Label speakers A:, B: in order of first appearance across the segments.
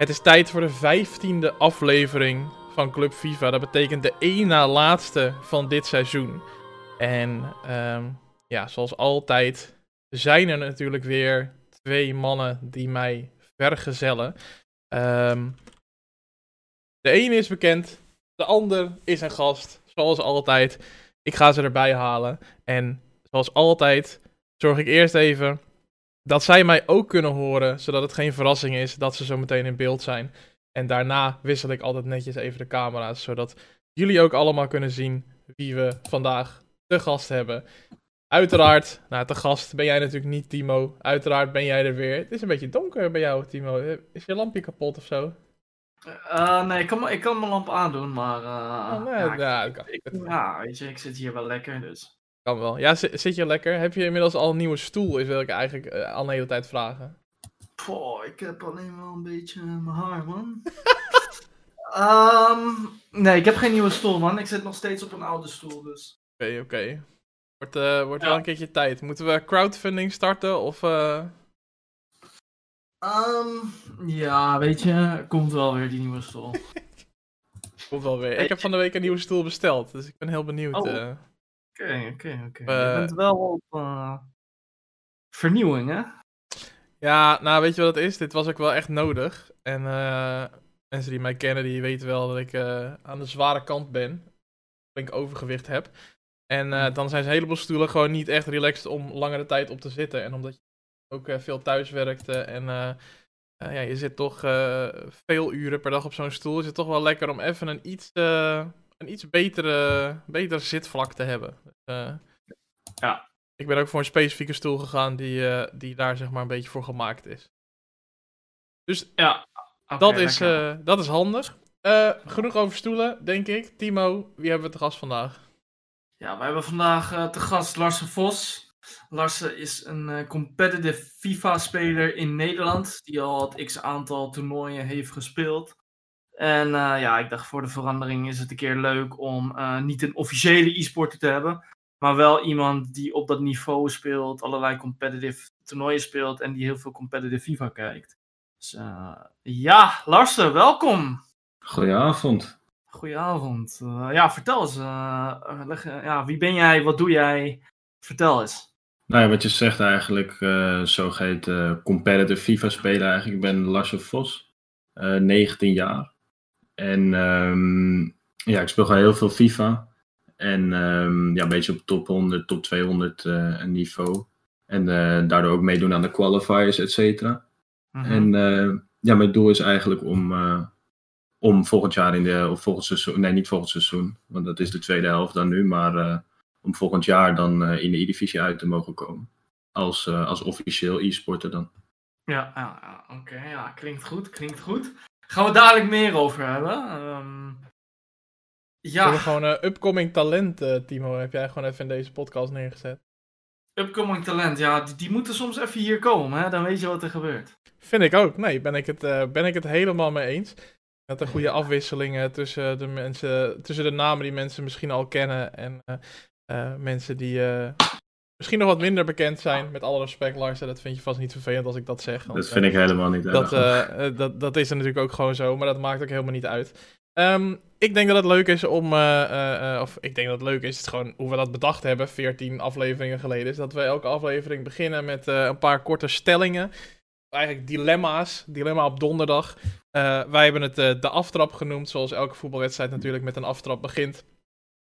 A: Het is tijd voor de vijftiende aflevering van Club FIFA. Dat betekent de één na laatste van dit seizoen. En um, ja, zoals altijd zijn er natuurlijk weer twee mannen die mij vergezellen. Um, de ene is bekend, de ander is een gast, zoals altijd. Ik ga ze erbij halen. En zoals altijd zorg ik eerst even dat zij mij ook kunnen horen, zodat het geen verrassing is dat ze zo meteen in beeld zijn. En daarna wissel ik altijd netjes even de camera's, zodat jullie ook allemaal kunnen zien wie we vandaag te gast hebben. Uiteraard, nou, te gast ben jij natuurlijk niet, Timo. Uiteraard ben jij er weer. Het is een beetje donker bij jou, Timo. Is je lampje kapot of zo?
B: Uh, nee, ik kan, ik kan mijn lamp aandoen, maar. Uh,
A: oh, nee, ja,
B: ik, ja, weet je, ik zit hier wel lekker, dus.
A: Kan wel. Ja, zit, je lekker? Heb je inmiddels al een nieuwe stoel? Is wil ik eigenlijk uh, al een hele tijd vragen.
B: Poh, ik heb alleen wel een beetje mijn haar, man. um, nee, ik heb geen nieuwe stoel, man. Ik zit nog steeds op een oude stoel, dus.
A: Oké, okay, oké. Okay. Wordt, uh, wordt ja. wel een keertje tijd. Moeten we crowdfunding starten of... Uh...
B: Um, ja, weet je, komt wel weer die nieuwe stoel.
A: komt wel weer. Ik heb van de week een nieuwe stoel besteld, dus ik ben heel benieuwd.
B: Oké, oké, oké. Je bent wel op vernieuwing, hè?
A: Ja, nou weet je wat het is? Dit was ook wel echt nodig. En mensen die mij kennen, die weten wel dat ik aan de zware kant ben. ik overgewicht heb. En uh, dan zijn ze een heleboel stoelen gewoon niet echt relaxed om langere tijd op te zitten. En omdat je ook veel thuis werkt en ja, je zit toch veel uren per dag op zo'n stoel, is het toch wel lekker om even een iets, een iets betere, betere zitvlak te hebben. Dus,
B: ja.
A: Ik ben ook voor een specifieke stoel gegaan die, die daar zeg maar een beetje voor gemaakt is. Dus
B: ja,
A: okay, dat, is, dat is handig. genoeg over stoelen, denk ik. Timo, wie hebben we te gast vandaag?
B: Ja, we hebben vandaag uh, te gast Larsen Vos. Larsen is een uh, competitive FIFA-speler in Nederland, die al het x aantal toernooien heeft gespeeld. En uh, ja, ik dacht voor de verandering is het een keer leuk om niet een officiële e-sporter te hebben, maar wel iemand die op dat niveau speelt, allerlei competitive toernooien speelt en die heel veel competitive FIFA kijkt. Dus ja, Larsen, welkom!
C: Goedenavond.
B: Goedenavond. Uh, ja, vertel eens. Uh, leg, ja, wie ben jij? Wat doe jij? Vertel eens.
C: Nou ja, wat je zegt eigenlijk, uh, zogeheten competitive FIFA speler eigenlijk. Ik ben Lars Vos, 19 jaar. En um, ja, ik speel gewoon heel veel FIFA. En um, ja, een beetje op top 100, top 200 niveau. En daardoor ook meedoen aan de qualifiers, et cetera. Mm -hmm. En ja, mijn doel is eigenlijk om om volgend jaar in de, of volgend seizoen, nee niet volgend seizoen, want dat is de tweede helft dan nu, maar om volgend jaar dan in de E-divisie uit te mogen komen. Als, als officieel e-sporter dan.
B: Ja, oké, okay, ja, klinkt goed, klinkt goed. Gaan we dadelijk meer over hebben. Um,
A: ja. We gewoon upcoming talent, Timo, heb jij gewoon even in deze podcast neergezet.
B: Upcoming talent, ja, die, die, moeten soms even hier komen, hè? dan weet je wat er gebeurt.
A: Vind ik ook, nee, ben ik het, ben ik het helemaal mee eens. Met een goede afwisselingen tussen de mensen, tussen de namen die mensen misschien al kennen en mensen die misschien nog wat minder bekend zijn. Met alle respect, Lars, dat vind je vast niet vervelend als ik dat zeg.
C: Want, dat vind ik helemaal niet
A: dat, dat, dat is er natuurlijk ook gewoon zo, maar dat maakt ook helemaal niet uit. Um, ik denk dat het leuk is om, of ik denk dat het leuk is, het gewoon hoe we dat bedacht hebben, 14 afleveringen geleden, is dat we elke aflevering beginnen met een paar korte stellingen eigenlijk dilemma's. Dilemma op donderdag. Wij hebben het de aftrap genoemd, zoals elke voetbalwedstrijd natuurlijk met een aftrap begint.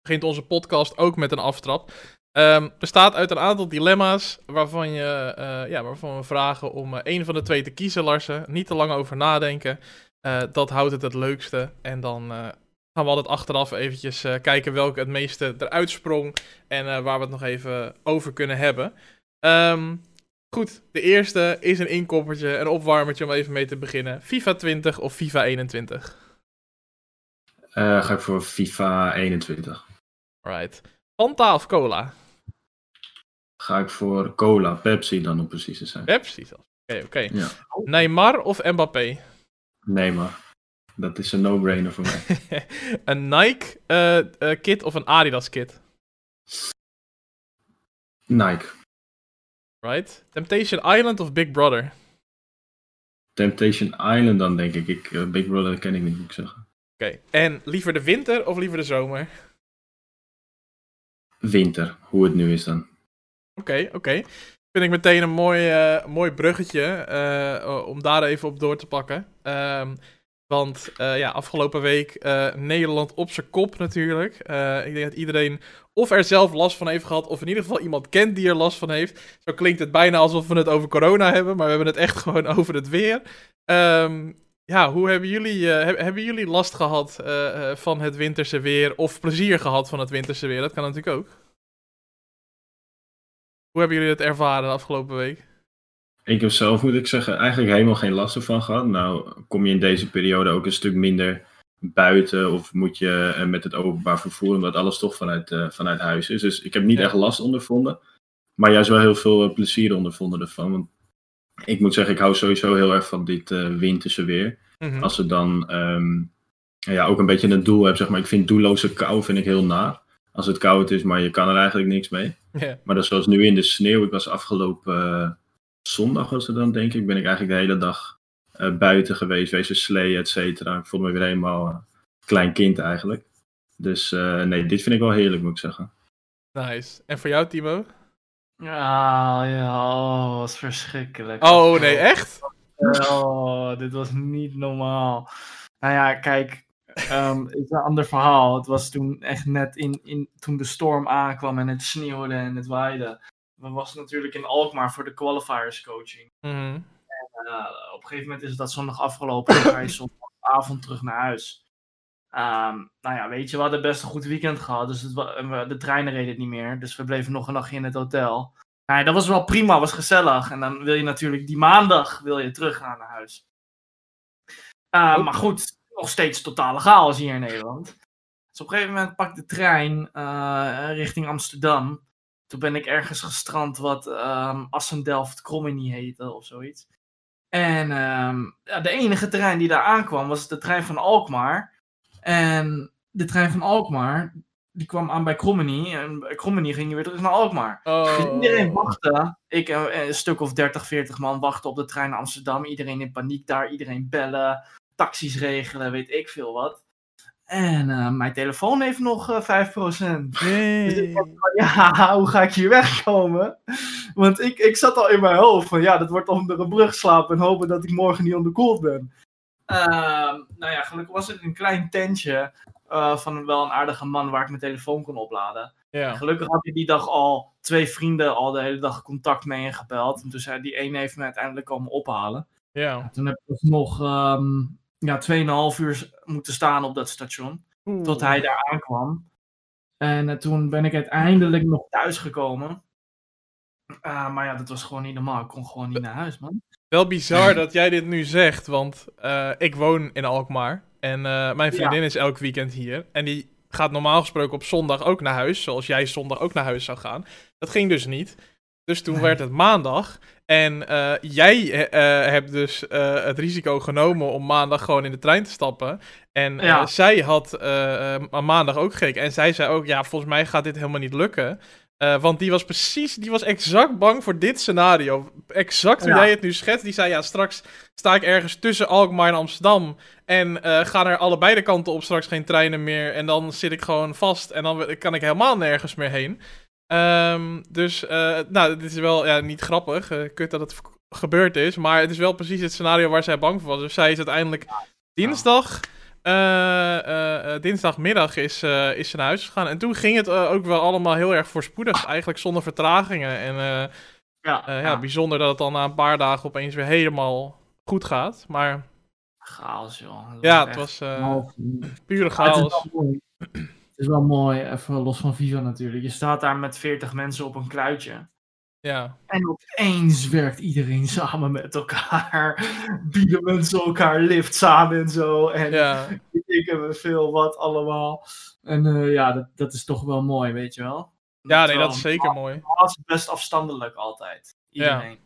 A: Begint onze podcast ook met een aftrap. Um, bestaat uit een aantal dilemma's waarvan, je, uh, ja, waarvan we vragen om een van de twee te kiezen, Larsen. Niet te lang over nadenken. dat houdt het het leukste. En dan gaan we altijd achteraf eventjes kijken welke het meeste eruit sprong. En waar we het nog even over kunnen hebben. Um, Goed, de eerste is een inkoppertje, een opwarmertje om even mee te beginnen. FIFA 20 of FIFA 21?
C: Uh, eh, ga ik voor FIFA 21.
A: Right. Fanta of cola?
C: Ga ik voor cola, Pepsi dan om precies te zijn.
A: Pepsi zelfs. Oké, okay, oké. Okay. Ja. Neymar of Mbappé?
C: Neymar. Dat is een no-brainer voor mij.
A: een Nike uh, uh, kit of een Adidas kit?
C: Nike.
A: Right? Temptation Island of Big Brother?
C: Temptation Island dan, denk ik. ik eh, Big Brother ken ik niet, moet ik zeggen.
A: Oké, en liever de winter of liever de zomer?
C: Winter, hoe het nu is dan.
A: Oké, oké. Vind ik meteen een mooi, eh, mooi bruggetje eh, om daar even op door te pakken. Ehm, want eh, ja, afgelopen week Nederland op zijn kop natuurlijk. ik denk dat iedereen of er zelf last van heeft gehad, of in ieder geval iemand kent die er last van heeft. Zo klinkt het bijna alsof we het over corona hebben, maar we hebben het echt gewoon over het weer. Um, ja, hoe hebben jullie, hebben jullie last gehad van het winterse weer, of plezier gehad van het winterse weer? Dat kan natuurlijk ook. Hoe hebben jullie het ervaren de afgelopen week?
C: Ik heb zelf, moet ik zeggen, eigenlijk helemaal geen last ervan gehad. Nou, kom je in deze periode ook een stuk minder buiten of moet je eh, met het openbaar vervoer, omdat alles toch vanuit, uh, vanuit huis is. Dus ik heb niet echt last ondervonden, maar juist wel heel veel uh, plezier ondervonden ervan. Want ik moet zeggen, ik hou sowieso heel erg van dit winterse weer. Mhm. Als ze dan um, ja, ook een beetje een doel hebben, zeg maar. Ik vind doelloze kou vind ik heel naar als het koud is, maar je kan er eigenlijk niks mee. Maar dat zoals nu in de sneeuw. Ik was afgelopen uh, zondag, was het dan denk ik, ben ik eigenlijk de hele dag uh, buiten geweest, wezen slee, et cetera. Ik voelde me weer helemaal uh, klein kind eigenlijk. Dus nee, dit vind ik wel heerlijk, moet ik zeggen.
A: Nice. En voor jou, Timo?
B: Ja, ja, oh, was verschrikkelijk.
A: Oh, nee, echt?
B: Oh, dit was niet normaal. Nou ja, kijk, Um, het is een ander verhaal. Het was toen echt net in, in, toen de storm aankwam en het sneeuwde en het waaide. We was natuurlijk in Alkmaar voor de qualifiers coaching.
A: Mhm.
B: en, uh, op een gegeven moment is dat zondag afgelopen en ga je zondagavond terug naar huis. Um, nou ja, weet je, we hadden best een goed weekend gehad. Dus het, de treinen reden niet meer. Dus we bleven nog een nachtje in het hotel. Nou, dat was wel prima, was gezellig. En dan wil je natuurlijk die maandag wil je terug gaan naar huis. Uh, maar goed, nog steeds totale chaos hier in Nederland. Dus op een gegeven moment pak de trein uh, richting Amsterdam. Toen ben ik ergens gestrand wat um, Assen-Delft-Krommenie heette of zoiets. En um, ja, de enige trein die daar aankwam was de trein van Alkmaar. En de trein van Alkmaar, die kwam aan bij Krommenie. En bij Krommenie ging je weer terug naar Alkmaar.
A: Oh.
B: Dus iedereen wachtte. Ik uh, een stuk of 30, 40 man wachten op de trein naar Amsterdam. Iedereen in paniek daar. Iedereen bellen taxis regelen, weet ik veel wat. En uh, mijn telefoon heeft nog uh, eh, 5%.
A: Nee. Dus ik
B: ja, hoe ga ik hier wegkomen? Want ik, ik zat al in mijn hoofd van ja, dat wordt onder een brug slapen en hopen dat ik morgen niet onderkoeld ben. Uh, nou ja, gelukkig was het een klein tentje uh, van wel een aardige man waar ik mijn telefoon kon opladen.
A: Ja.
B: Gelukkig had ik die dag al twee vrienden al de hele dag contact mee. En toen zei die ene heeft me uiteindelijk komen ophalen.
A: Ja.
B: Toen heb ik nog um, ja, 2,5 uur moeten staan op dat station. Tot hij daar aankwam. En uh, toen ben ik uiteindelijk nog thuis gekomen. Uh, maar ja, dat was gewoon niet normaal. Ik kon gewoon niet naar huis, man.
A: Wel bizar dat jij dit nu zegt, want uh, ik woon in Alkmaar. En mijn vriendin ja. is elk weekend hier. En die gaat normaal gesproken op zondag ook naar huis. Zoals jij zondag ook naar huis zou gaan. Dat ging dus niet. Dus toen werd het maandag. En uh, jij uh, hebt dus uh, het risico genomen om maandag gewoon in de trein te stappen. En ja. zij had maandag ook gekeken. En zij zei ook, ja, volgens mij gaat dit helemaal niet lukken. want die was precies, die was exact bang voor dit scenario. Exact hoe ja. jij het nu schetst. Die zei, ja, straks sta ik ergens tussen Alkmaar en Amsterdam. En gaan er allebei de kanten op straks geen treinen meer. En dan zit ik gewoon vast. En dan kan ik helemaal nergens meer heen. Um, dus, uh, nou, dit is wel ja, niet grappig. Uh, kut dat het gebeurd is. Maar het is wel precies het scenario waar zij bang voor was. Dus zij is uiteindelijk dinsdag. Uh, dinsdagmiddag is, is ze naar huis gegaan. En toen ging het ook wel allemaal heel erg voorspoedig. Eigenlijk zonder vertragingen. En ja, ja, ja, bijzonder dat het dan na een paar dagen opeens weer helemaal goed gaat. Maar.
B: Chaos, joh.
A: Ja, het was pure chaos
B: is wel mooi, even los van Viva natuurlijk. Je staat daar met 40 mensen op een kluitje.
A: Ja.
B: En opeens werkt iedereen samen met elkaar. Bieden mensen elkaar lift aan en zo. En
A: ja.
B: ik heb veel wat allemaal. En uh, ja, dat, dat is toch wel mooi, weet je wel.
A: Ja, nee, dat is zeker mooi.
B: Het is best afstandelijk altijd. Iedereen. Ja.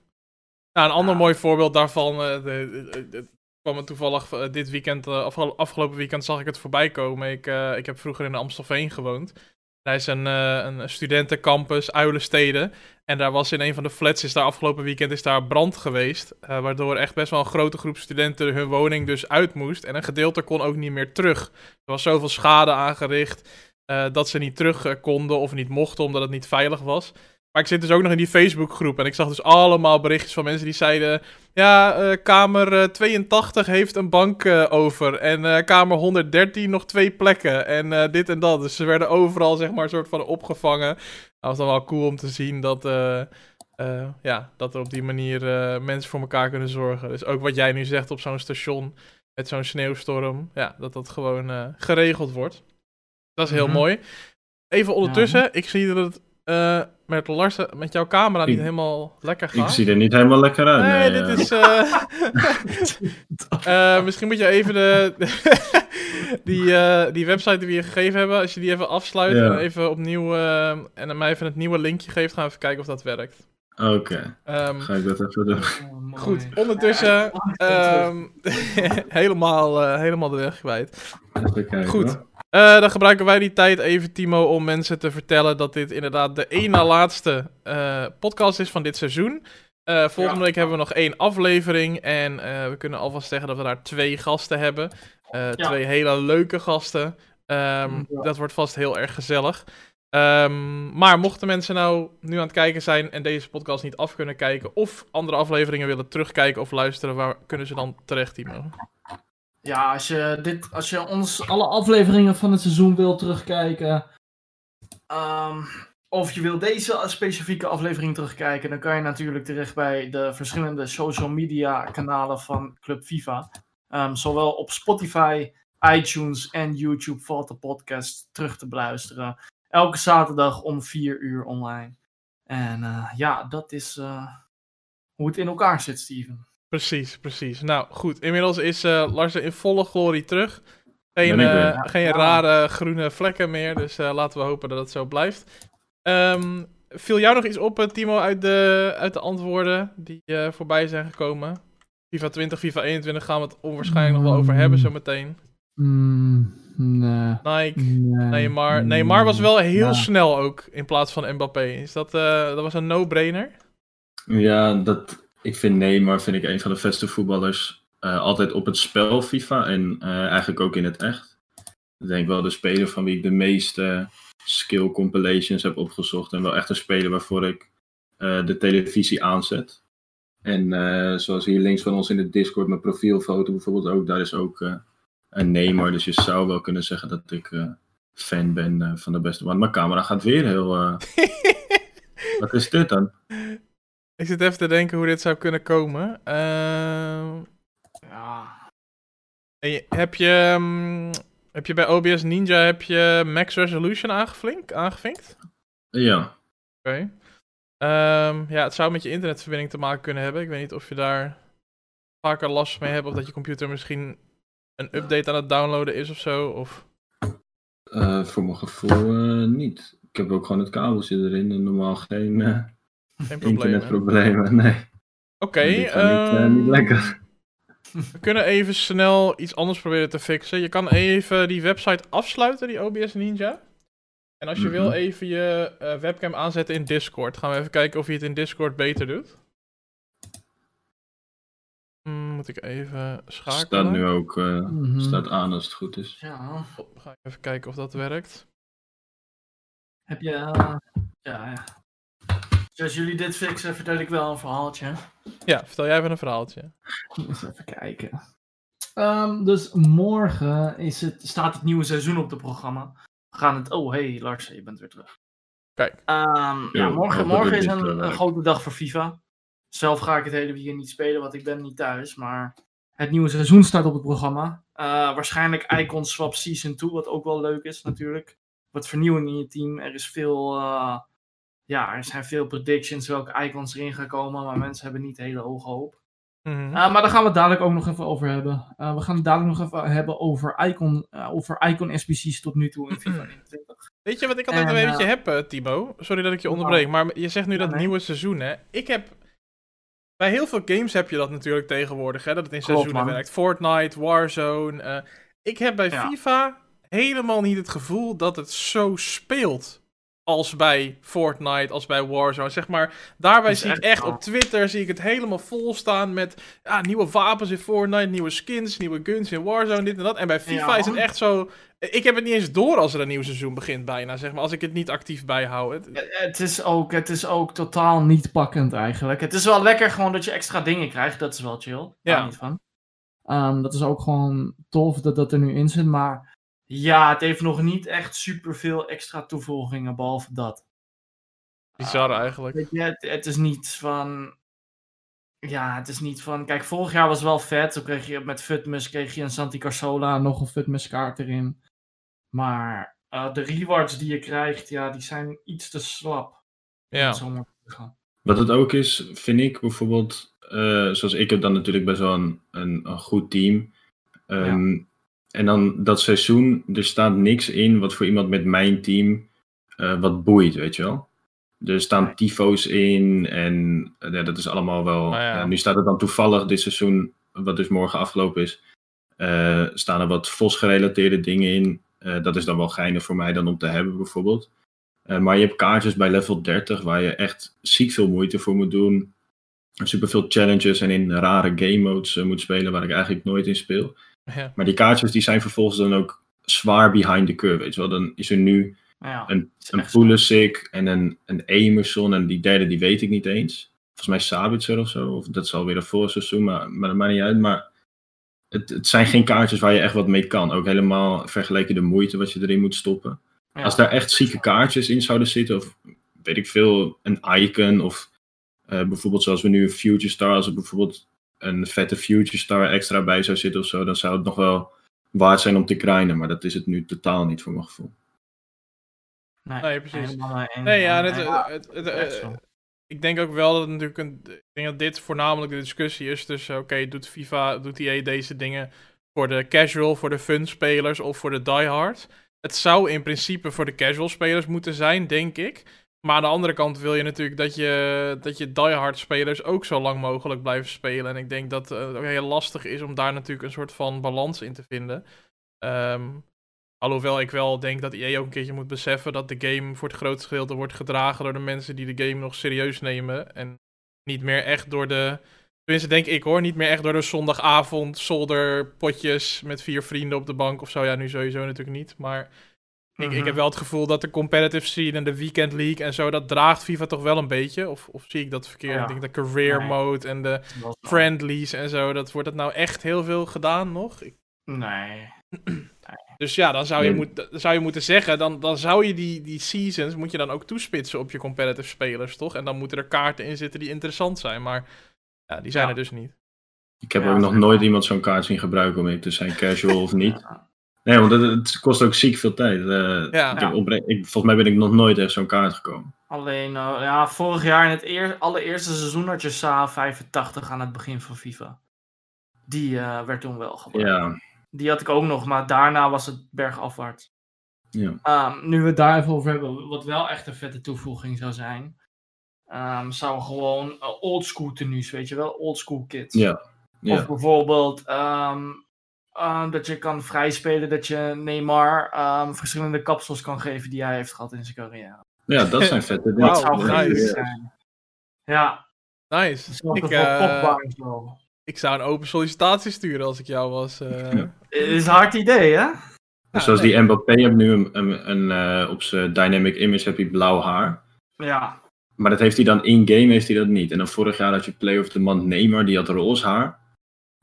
A: Nou, een ander ja. mooi voorbeeld daarvan. Uh, de, de, de, kwam het toevallig uh, dit weekend, uh, afgelopen weekend zag ik het voorbij komen. Ik, uh, ik heb vroeger in Amstelveen gewoond. Hij is een, een studentencampus, Uilensteden. En daar was in een van de flats, is daar afgelopen weekend is daar brand geweest. Waardoor echt best wel een grote groep studenten hun woning dus uit moest. En een gedeelte kon ook niet meer terug. Er was zoveel schade aangericht dat ze niet terug konden of niet mochten omdat het niet veilig was. Maar ik zit dus ook nog in die Facebookgroep en ik zag dus allemaal berichtjes van mensen die zeiden... Ja, uh, kamer uh, 82 heeft een bank uh, over en kamer 113 nog twee plekken en dit en dat. Dus ze werden overal zeg maar een soort van opgevangen. Dat was dan wel cool om te zien dat, ja, dat er op die manier mensen voor elkaar kunnen zorgen. Dus ook wat jij nu zegt op zo'n station met zo'n sneeuwstorm, ja, dat dat gewoon geregeld wordt. Dat is heel mm -hmm. mooi. Even ondertussen, ja. ik zie dat het uh, met Larsen, met jouw camera niet helemaal lekker gaat.
C: Ik zie er niet helemaal lekker uit.
A: Nee,
C: nee
A: dit is. Uh... uh, misschien moet je even de. die, die website die we je gegeven hebben, als je die even afsluit ja. en even opnieuw. en mij even het nieuwe linkje geeft, gaan we even kijken of dat werkt.
C: Oké. Okay. Um, Ga ik dat even doen.
A: Oh, goed, ondertussen. Um, helemaal, helemaal de weg kwijt.
C: Even kijken,
A: goed.
C: Hoor.
A: Uh, dan gebruiken wij die tijd even, Timo, om mensen te vertellen dat dit inderdaad de één na laatste uh, podcast is van dit seizoen. Uh, volgende ja. week hebben we nog één aflevering en we kunnen alvast zeggen dat we daar twee gasten hebben. Ja. Twee hele leuke gasten. Um, ja. Dat wordt vast heel erg gezellig. Um, maar mochten mensen nou nu aan het kijken zijn en deze podcast niet af kunnen kijken of andere afleveringen willen terugkijken of luisteren, waar kunnen ze dan terecht, Timo?
B: Ja, als je, dit, als je ons alle afleveringen van het seizoen wil terugkijken. Um, of je wil deze specifieke aflevering terugkijken, dan kan je natuurlijk terecht bij de verschillende social media kanalen van Club FIFA. Um, zowel op Spotify, iTunes en YouTube valt de podcast terug te beluisteren. Elke zaterdag om 4 uur online. En uh, ja, dat is uh, hoe het in elkaar zit, Steven.
A: Precies, precies. Nou goed, inmiddels is uh, Larsen in volle glorie terug. Geen, uh, geen rare groene vlekken meer, dus uh, laten we hopen dat het zo blijft. Um, viel jou nog iets op, Timo, uit de, uit de antwoorden die voorbij zijn gekomen? FIFA 20, FIFA 21 gaan we het onwaarschijnlijk mm. nog wel over hebben zometeen.
B: Mm, nee.
A: Nike, nee. Neymar. Neymar was wel heel ja. snel ook in plaats van Mbappé. Is dat, dat was een no-brainer?
C: Ja, dat, ik vind Neymar vind ik een van de beste voetballers. Uh, altijd op het spel FIFA en uh, eigenlijk ook in het echt. Ik denk wel de speler van wie ik de meeste skill compilations heb opgezocht. En wel echt een speler waarvoor ik uh, de televisie aanzet. En zoals hier links van ons in de Discord, mijn profielfoto bijvoorbeeld ook, daar is ook een Neymar. Dus je zou wel kunnen zeggen dat ik fan ben van de beste. Want mijn camera gaat weer heel... Wat is dit dan?
A: Ik zit even te denken hoe dit zou kunnen komen. Uh...
B: Ja.
A: Je, heb, je, um, heb je bij OBS Ninja heb je Max Resolution aangevinkt? aangevinkt?
C: Ja.
A: Oké. Okay. Um, ja, het zou met je internetverbinding te maken kunnen hebben. Ik weet niet of je daar vaker last mee hebt of dat je computer misschien een update aan het downloaden is of zo. Of...
C: Uh, voor mijn gevoel uh, niet. Ik heb ook gewoon het kabeltje erin en normaal geen...
A: Geen problemen.
C: Internetproblemen, nee.
A: Oké. Okay,
C: niet, uh, niet lekker.
A: We kunnen even snel iets anders proberen te fixen. Je kan even die website afsluiten, die OBS Ninja. En als je mm -hmm. wil even je uh, webcam aanzetten in Discord. Gaan we even kijken of je het in Discord beter doet. Hmm, moet ik even schakelen.
C: Staat nu ook uh, mm -hmm. staat aan als het goed is.
B: Ja.
A: Ga ik even kijken of dat werkt.
B: Heb je... ja, ja. Dus als jullie dit fixen, vertel ik wel een verhaaltje.
A: Ja, vertel jij even een verhaaltje.
B: Eens even kijken. Um, dus morgen is het, staat het nieuwe seizoen op het programma. We gaan het... Oh, hey Lars, je bent weer terug.
A: Kijk.
B: Um, ja, morgen, morgen is een, een grote dag voor FIFA. Zelf ga ik het hele weekend niet spelen, want ik ben niet thuis. Maar het nieuwe seizoen staat op het programma. Uh, waarschijnlijk Icon Swap Season 2, wat ook wel leuk is natuurlijk. Wat vernieuwing in je team. Er is veel... Uh, ja, er zijn veel predictions welke icons erin gaan komen, maar mensen hebben niet hele hoge hoop.
A: Mm -hmm.
B: uh, maar daar gaan we het dadelijk ook nog even over hebben. Uh, we gaan het dadelijk nog even hebben over icon, uh, over icon SBC's tot nu toe in FIFA 21.
A: Weet je wat ik altijd en, een beetje heb, Timo? Sorry dat ik je onderbreek, maar je zegt nu dat
B: nee.
A: nieuwe seizoen, hè? Ik heb... Bij heel veel games heb je dat natuurlijk tegenwoordig, hè? Dat het in
B: Klopt,
A: seizoenen
B: man.
A: werkt. Fortnite, Warzone. ik heb bij
B: Ja.
A: FIFA helemaal niet het gevoel dat het zo speelt. Als bij Fortnite, als bij Warzone. Zeg maar, daarbij zie ik
B: echt
A: op Twitter zie ik het helemaal vol staan met ja, nieuwe wapens in Fortnite, nieuwe skins, nieuwe guns in Warzone, dit en dat. En bij FIFA
B: Ja.
A: is het echt zo. Ik heb het niet eens door als er een nieuw seizoen begint, bijna. Zeg maar, als ik het niet actief bijhoud. Het-
B: Het is, ook, het is ook totaal niet pakkend eigenlijk. Het is wel lekker gewoon dat je extra dingen krijgt. Dat is wel chill. Daar
A: Ja.
B: ja. niet van. Ehm, dat is ook gewoon tof dat dat er nu in zit. Maar ja, het heeft nog niet echt superveel extra toevoegingen behalve dat.
A: Bizar eigenlijk.
B: Weet je, het, het is niet van. Ja, het is niet van. Kijk, vorig jaar was wel vet. Toen kreeg je met Futmus kreeg je een Santi Carsola en nog een Futmus kaart erin. Maar eh, de rewards die je krijgt, ja, die zijn iets te slap.
A: Ja.
C: Wat het ook is, vind ik bijvoorbeeld, eh, zoals ik heb dan natuurlijk best wel een, een, een goed team. Ehm, En dan dat seizoen, er staat niks in wat voor iemand met mijn team eh, wat boeit, weet je wel. Er staan tyfo's in en eh, ja, dat is allemaal wel...
A: Ah, ja.
C: nu staat het dan toevallig dit seizoen, wat dus morgen afgelopen is, eh, staan er wat VOS-gerelateerde dingen in. Dat is dan wel geinig voor mij dan om te hebben bijvoorbeeld. Maar je hebt kaartjes bij level 30 waar je echt ziek veel moeite voor moet doen. Super veel challenges en in rare game modes moet spelen waar ik eigenlijk nooit in speel.
A: Ja.
C: Maar die kaartjes die zijn vervolgens dan ook zwaar behind the curve. Weet je wel? Dan is er nu
B: Ja,
C: een, een. Pulisic en een, een Emerson en die derde die weet ik niet eens. Volgens mij Sabitzer of zo. Of dat is alweer een vorig seizoen, maar, maar dat maakt niet uit. Maar het, het zijn geen kaartjes waar je echt wat mee kan. Ook helemaal vergeleken de moeite wat je erin moet stoppen.
B: Ja.
C: Als daar echt zieke kaartjes in zouden zitten, of weet ik veel, een icon, of eh, bijvoorbeeld zoals we nu een Future Star, als er bijvoorbeeld een vette Future Star extra bij zou zitten of zo, dan zou het nog wel waard zijn om te grinden, maar dat is het nu totaal niet voor mijn gevoel.
B: Nee,
A: Nee, precies.
B: eens,
A: Nee, ja, het, eh,
B: zo.
A: ik denk ook wel dat het natuurlijk een. Ik denk dat dit voornamelijk de discussie is tussen. Oké, doet FIFA, doet EA deze dingen voor de casual, voor de fun spelers of voor de diehard? Het zou in principe voor de casual spelers moeten zijn, denk ik. Maar aan de andere kant wil je natuurlijk dat je, dat je diehard spelers ook zo lang mogelijk blijven spelen. En ik denk dat het ook heel lastig is om daar natuurlijk een soort van balans in te vinden. Ehm, alhoewel ik wel denk dat EA ook een keertje moet beseffen dat de game voor het grootste gedeelte wordt gedragen door de mensen die de game nog serieus nemen. En niet meer echt door de. Tenminste, denk ik hoor. Niet meer echt door de zondagavond zolderpotjes met vier vrienden op de bank of zo. Ja, nu sowieso natuurlijk niet. Maar ik, ik
B: Mhm.
A: heb wel het gevoel dat de competitive scene en de weekend league en zo, dat draagt FIFA toch wel een beetje. Of, of zie ik dat verkeerd?
B: Ja.
A: Ik denk de career
B: Nee.
A: mode en de
B: Dat
A: friendlies en zo. Dat wordt het nou echt heel veel gedaan nog? Ik-
B: Nee.
A: dus ja, dan zou je,
C: Nee.
A: moet, zou je moeten zeggen, dan, dan zou je die, die seasons, moet je dan ook toespitsen op je competitive spelers, toch? En dan moeten er kaarten in zitten die interessant zijn, maar ja, die zijn
B: Ja.
A: er dus niet.
C: Ik heb
B: Ja,
C: ook nog nooit iemand zo'n kaart zien gebruiken om in te zijn, casual of niet. Nee, want het, het kost ook ziek veel tijd. Eh,
A: Ja.
C: ik volgens mij ben ik nog nooit echt zo'n kaart gekomen.
B: Alleen, eh, ja, vorig jaar in het eer allereerste seizoen had je SA 85 aan het begin van FIFA. Die eh, werd toen wel gebruikt.
C: Ja,
B: Die had ik ook nog, maar daarna was het bergafwaarts.
C: ja.
B: Ehm, nu we het daar even over hebben, wat wel echt een vette toevoeging zou zijn, ehm, zou gewoon uh, oldschool tenues, weet je wel, oldschool kits.
C: Ja. ja.
B: Of bijvoorbeeld ehm, eh, dat je kan vrijspelen dat je Neymar ehm, verschillende kapsels kan geven die hij heeft gehad in zijn carrière.
C: ja, dat zijn vette dingen.
B: Dat zou
A: nice.
B: zijn. Ja,
A: Nice. Ik, eh, ik zou een open sollicitatie sturen als ik jou was. eh.
C: Ja.
B: Het is een hard idee, hè?
C: Zoals die Mbappé heeft nu een, een, een, eh, op zijn dynamic image heb hij blauw haar.
B: Ja,
C: Maar dat heeft hij dan in-game heeft hij dat niet. En dan vorig jaar had je Play of the Month Neymar, die had roze haar.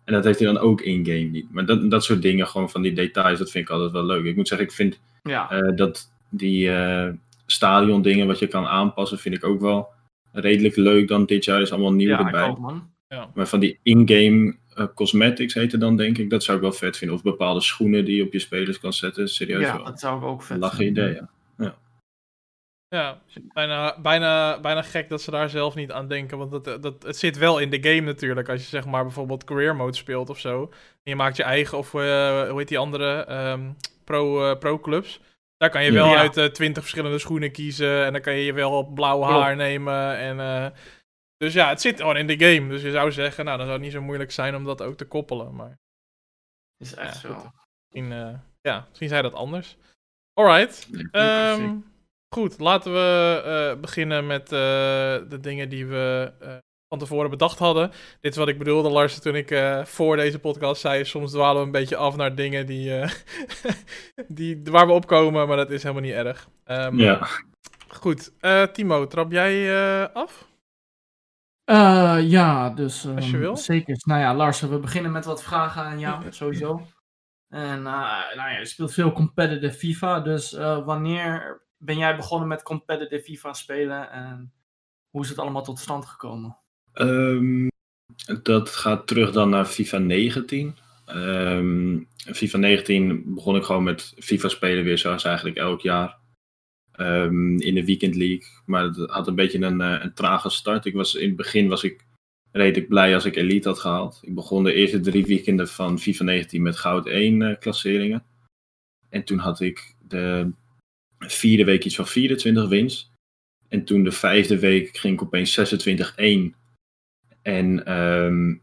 C: En dat heeft hij dan ook in-game niet. Maar dat, dat soort dingen, gewoon van die details, dat vind ik altijd wel leuk. Ik moet zeggen, ik vind
B: ja.
C: eh, dat die eh stadion dingen wat je kan aanpassen, vind ik ook wel redelijk leuk dan dit jaar. is allemaal nieuw
B: ja, ik
C: erbij.
B: ook, man.
C: Maar van die in-game eh, cosmetics heette dan denk ik, dat zou ik wel vet vinden. Of bepaalde schoenen die je op je spelers kan zetten. Serieus
B: Ja,
C: wel.
B: dat zou ik ook vet vinden.
C: idee, ja.
A: Ja, bijna, bijna, bijna gek dat ze daar zelf niet aan denken. Want dat, dat, het zit wel in de game natuurlijk. Als je zeg maar bijvoorbeeld career mode speelt of zo. En je maakt je eigen, of eh, hoe heet die andere, ehm, pro, eh, pro clubs. Daar kan je wel
B: Ja.
A: uit eh, twintig verschillende schoenen kiezen. En dan kan je wel blauw
B: Klopt.
A: haar nemen. En, eh, dus ja, het zit gewoon in de game. Dus je zou zeggen, nou dan zou het niet zo moeilijk zijn om dat ook te koppelen. Maar
B: Is echt
A: Ja,
B: zo.
A: misschien, eh, ja, misschien zei dat anders. Alright. Ehm, goed, laten we eh, beginnen met eh, de dingen die we eh, van tevoren bedacht hadden. Dit is wat ik bedoelde, Lars, toen ik eh, voor deze podcast zei. Soms dwalen we een beetje af naar dingen die, eh, die, waar we opkomen, maar dat is helemaal niet erg. Ehm,
C: Ja,
A: Goed, eh, Timo, trap jij eh, af?
B: Eh, ja, dus
A: Als je
B: ehm,
A: wil.
B: zeker. Nou ja, Lars, we beginnen met wat vragen aan jou, sowieso. En nou ja, je speelt veel competitive FIFA, dus eh, wanneer ben jij begonnen met competitive FIFA spelen en hoe is het allemaal tot stand gekomen?
C: Ehm, dat gaat terug dan naar FIFA 19. Ehm, FIFA 19 begon ik gewoon met FIFA spelen weer zoals eigenlijk elk jaar. Ehm, in de Weekend League. Maar het had een beetje een, eh, een trage start. Ik was, in het begin was ik redelijk blij als ik Elite had gehaald. Ik begon de eerste drie weekenden van FIFA 19 met goud 1 eh, klasseringen. En toen had ik de vierde week iets van 24 wins. En toen de vijfde week ging ik opeens 26-1. En ehm,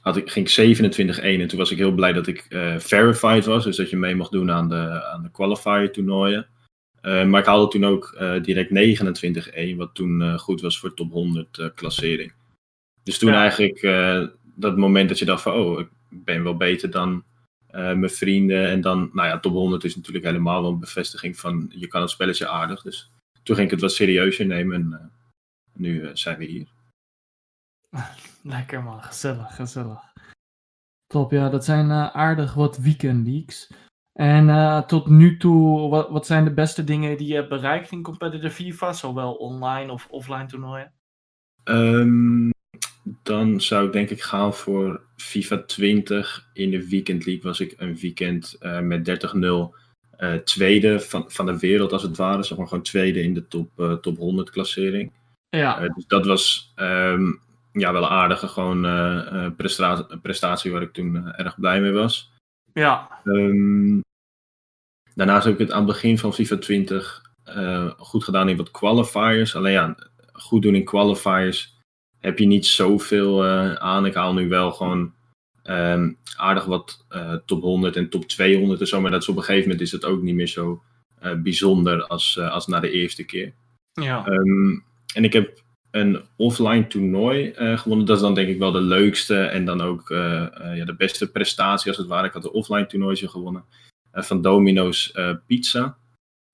C: had ik, ging ik 27-1 en toen was ik heel blij dat ik eh, verified was. Dus dat je mee mocht doen aan de, aan de qualifier toernooien. Eh, maar ik haalde toen ook eh, direct 29-1, wat toen goed was voor top 100 eh, klassering. Dus toen
B: Ja.
C: eigenlijk dat moment dat je dacht van, oh, ik ben wel beter dan mijn vrienden. En dan, nou ja, top 100 is natuurlijk helemaal wel een bevestiging van, je kan het spelletje aardig. Dus toen ging ik het wat serieuzer nemen en eh, nu eh, zijn we hier.
B: Lekker man, gezellig, gezellig. Top, ja, dat zijn eh, aardig wat weekend leagues. En eh, tot nu toe, wat, wat zijn de beste dingen die je hebt bereikt in competitive FIFA, zowel online of offline toernooien?
C: Ehm, dan zou ik denk ik gaan voor FIFA 20. In de Weekend League was ik een weekend eh, met 30-0 eh, tweede van, van de wereld als het ware. Zeg maar gewoon tweede in de top, eh, top 100 klassering.
B: Ja,
C: dus dat was ehm, ja, wel een aardige gewoon, prestatie, prestatie waar ik toen erg blij mee was.
B: ja,
C: Ehm, daarnaast heb ik het aan het begin van FIFA 20 eh, goed gedaan in wat qualifiers. Alleen ja, goed doen in qualifiers heb je niet zoveel eh, aan. Ik haal nu wel gewoon ehm, aardig wat eh, top 100 en top 200 en zo. Maar dat is op een gegeven moment is het ook niet meer zo eh, bijzonder als, als na de eerste keer.
B: ja.
C: Ehm, en ik heb een offline toernooi gewonnen. Dat is dan denk ik wel de leukste en dan ook ja, de beste prestatie als het ware. Ik had een offline toernooitje gewonnen van Domino's Pizza.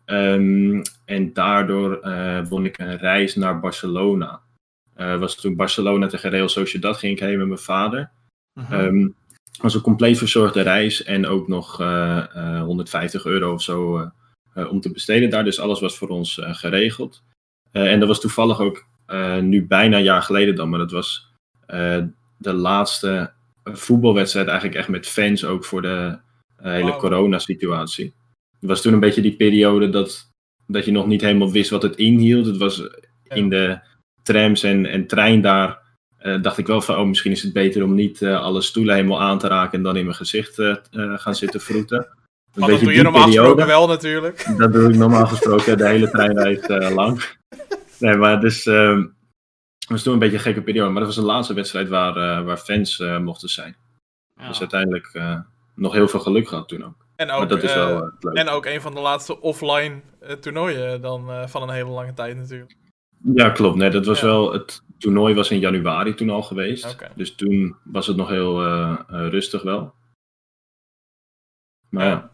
C: Ehm, en daardoor won ik een reis naar Barcelona. Eh was toen Barcelona tegen Real Sociedad ging ik heen met mijn vader. Het was een compleet verzorgde reis en ook nog eh, eh, 150 euro of zo eh, eh, om te besteden daar. Dus alles was voor ons eh, geregeld. Eh, en dat was toevallig ook eh, nu bijna een jaar geleden dan, maar dat was eh, de laatste voetbalwedstrijd eigenlijk echt met fans ook voor de eh, hele
A: Wauw.
C: coronasituatie. Het was toen een beetje die periode dat, dat je nog niet helemaal wist wat het inhield. Het was in de trams en, en trein daar eh, dacht ik wel van, oh, misschien is het beter om niet eh, alle stoelen helemaal aan te raken en dan in mijn gezicht eh, eh, gaan zitten vroeten. Een
A: Maar dat doe je normaal
C: periode.
A: gesproken wel natuurlijk.
C: Dat doe ik normaal gesproken de hele treinreis eh, lang. Nee, maar dus, ehm, het was toen een beetje een gekke periode. Maar dat was de laatste wedstrijd waar, waar fans eh, mochten zijn.
B: Ja.
C: Dus uiteindelijk eh, nog heel veel geluk gehad toen ook.
A: En
C: maar
A: ook,
C: dat is wel het leuke.
A: en ook een van de laatste offline toernooien dan eh, van een hele lange tijd natuurlijk.
C: Ja, klopt. Nee, dat was
A: Ja.
C: wel, het toernooi was in januari toen al geweest. Dus toen was het nog heel eh, eh, rustig wel. Maar ja.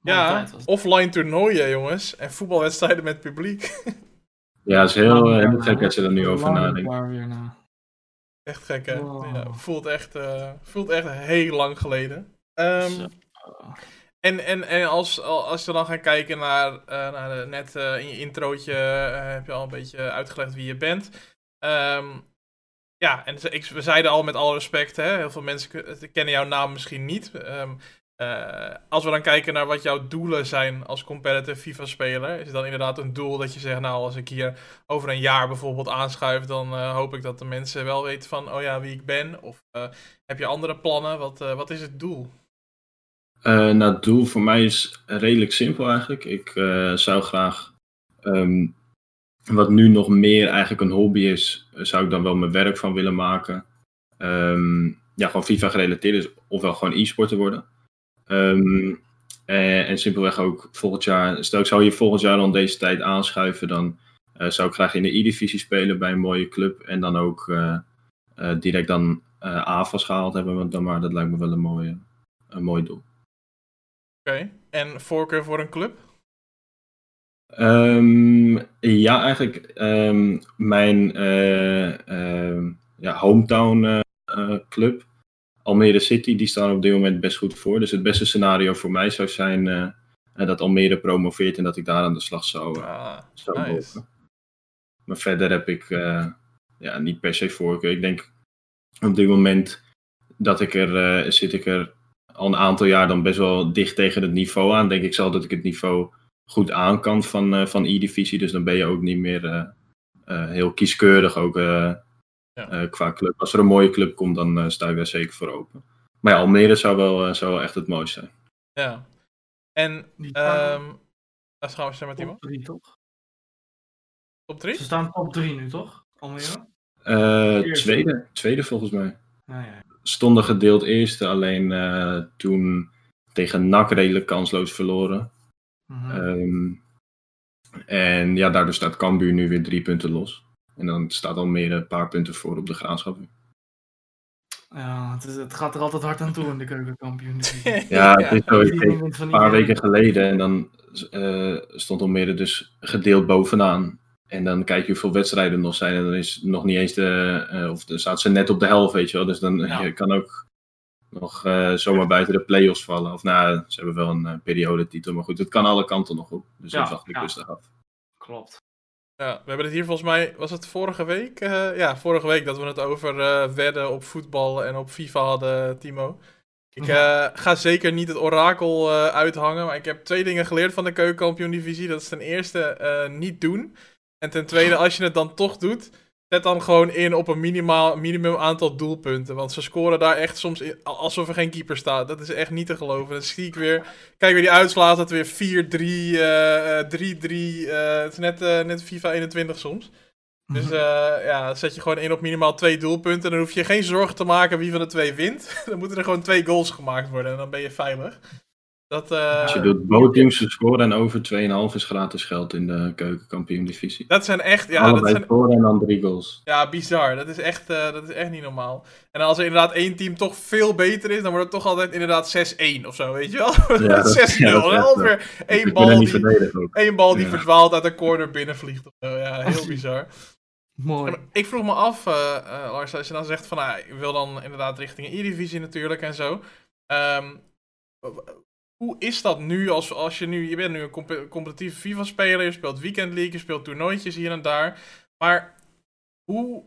A: Ja, offline toernooien jongens. En voetbalwedstrijden met publiek.
C: Ja, het is heel, eh,
B: Lang
C: heel gek als je er nu over nadenkt.
B: na.
A: Echt gek hè.
B: Wow.
A: Ja, voelt, echt, eh, voelt echt heel lang geleden. Ehm. En, en, en als, als we dan gaan kijken naar, eh, naar de, net eh, in je introotje eh, heb je al een beetje uitgelegd wie je bent. Ehm, ja, en ik, we zeiden al met alle respect, hè, heel veel mensen kennen jouw naam misschien niet. Ehm, eh, als we dan kijken naar wat jouw doelen zijn als competitive FIFA-speler, is het dan inderdaad een doel dat je zegt, nou, als ik hier over een jaar bijvoorbeeld aanschuif, dan hoop ik dat de mensen wel weten van, oh ja, wie ik ben. Of heb je andere plannen? Wat, wat is het doel?
C: Eh, nou, het doel voor mij is redelijk simpel eigenlijk. Ik eh, zou graag, ehm, wat nu nog meer eigenlijk een hobby is, eh, zou ik dan wel mijn werk van willen maken. Ehm, ja, gewoon FIFA gerelateerd is, ofwel gewoon e-sporter worden. Ehm, En, en simpelweg ook volgend jaar, stel ik zou je volgend jaar rond deze tijd aanschuiven, dan zou ik graag in de E-divisie spelen bij een mooie club. En dan ook direct dan AFAS gehaald hebben, want dan maar dat lijkt me wel een, mooie, een mooi doel.
A: Oké. En voorkeur voor een club?
C: Ehm, ja, eigenlijk ehm, mijn eh, ehm, ja, hometown eh, eh, club, Almere City, die staan op dit moment best goed voor. Dus het beste scenario voor mij zou zijn dat Almere promoveert en dat ik daar aan de slag zou,
A: Ah,
C: zou
A: nice.
C: mogen. Maar verder heb ik ja, niet per se voorkeur. Ik denk op dit moment dat ik er, zit ik er al een aantal jaar dan best wel dicht tegen het niveau aan. Denk ik zelf dat ik het niveau goed aan kan van, eh, van E-divisie. Dus dan ben je ook niet meer eh, eh, heel kieskeurig ook, eh,
A: Ja.
C: eh, qua club. Als er een mooie club komt, dan eh, sta ik daar zeker voor open. Maar ja, Almere zou wel, eh, zou wel echt het mooiste zijn.
A: Ja. En,
B: staan
A: ehm dat gaan we zeggen met Timo.
B: top 3, toch?
A: Top 3?
B: Ze staan top 3 nu, toch? Almere?
C: Eh, tweede, tweede volgens mij.
B: Ja, ja.
C: Stonden gedeeld eerste, alleen eh, toen tegen NAC redelijk kansloos verloren.
B: Mhm.
C: Ehm, en ja, daardoor staat Cambuur nu weer drie punten los. En dan staat Almere een paar punten voor op de graafschap.
B: ja, het, is, het gaat er altijd hard aan toe in de keukenkampioen.
C: Ja, het is zo.
B: Een
C: paar weken geleden en dan eh, stond Almere dus gedeeld bovenaan. En dan kijk je hoeveel wedstrijden er nog zijn en dan is nog niet eens de, eh, of dan staat ze net op de helft, weet je wel. Dus dan
B: Ja.
C: je kan ook nog eh, zomaar buiten de play-offs vallen. Of nou, ze hebben wel een eh, periodetitel, maar goed, het kan alle kanten nog op. Dus
B: Ja,
C: dat wacht ik
B: ja.
C: rustig af.
B: Klopt.
A: Ja, we hebben het hier volgens mij, was het vorige week? Eh, ja, vorige week dat we het over eh, wedden op voetbal en op FIFA hadden, Timo. Ik eh, ga zeker niet het orakel eh, uithangen, maar ik heb twee dingen geleerd van de keukenkampioen divisie. Dat is ten eerste eh, niet doen. En ten tweede, als je het dan toch doet, zet dan gewoon in op een minimaal, minimum aantal doelpunten. Want ze scoren daar echt soms in, alsof er geen keeper staat. Dat is echt niet te geloven. Dan zie ik weer, kijk weer die uitslaat, dat weer 4-3, eh, eh, 3-3. eh, het is net, eh, net FIFA 21 soms. Dus
B: Mhm.
A: eh, ja, zet je gewoon in op minimaal twee doelpunten. Dan hoef je geen zorgen te maken wie van de twee wint. dan moeten er gewoon twee goals gemaakt worden en dan ben je veilig. Dat, eh,
C: Als je doet both teams te scoren en over 2,5 is gratis geld in de keukenkampioen divisie.
A: dat zijn echt, ja, dat zijn,
C: scoren en dan drie goals.
A: ja, bizar. Dat is, echt, eh, dat is echt niet normaal. En als er inderdaad één team toch veel beter is, dan wordt het toch altijd inderdaad 6-1 of zo, weet je wel?
C: Ja, dat-
A: 6-0.
C: ja, dat is
A: en
C: eh,
A: één bal
C: niet
A: die, één bal die
C: Ja.
A: verdwaalt uit een corner binnenvliegt of zo. Ja, heel bizar.
B: Mooi.
A: Ik vroeg me af, eh, eh, Lars, als je dan zegt van, nou, ik wil dan inderdaad richting E-divisie natuurlijk en zo. Ehm, hoe is dat nu als, als je nu, je bent nu een compe- competitieve FIFA-speler, je speelt Weekend League, je speelt toernooitjes hier en daar. Maar hoe,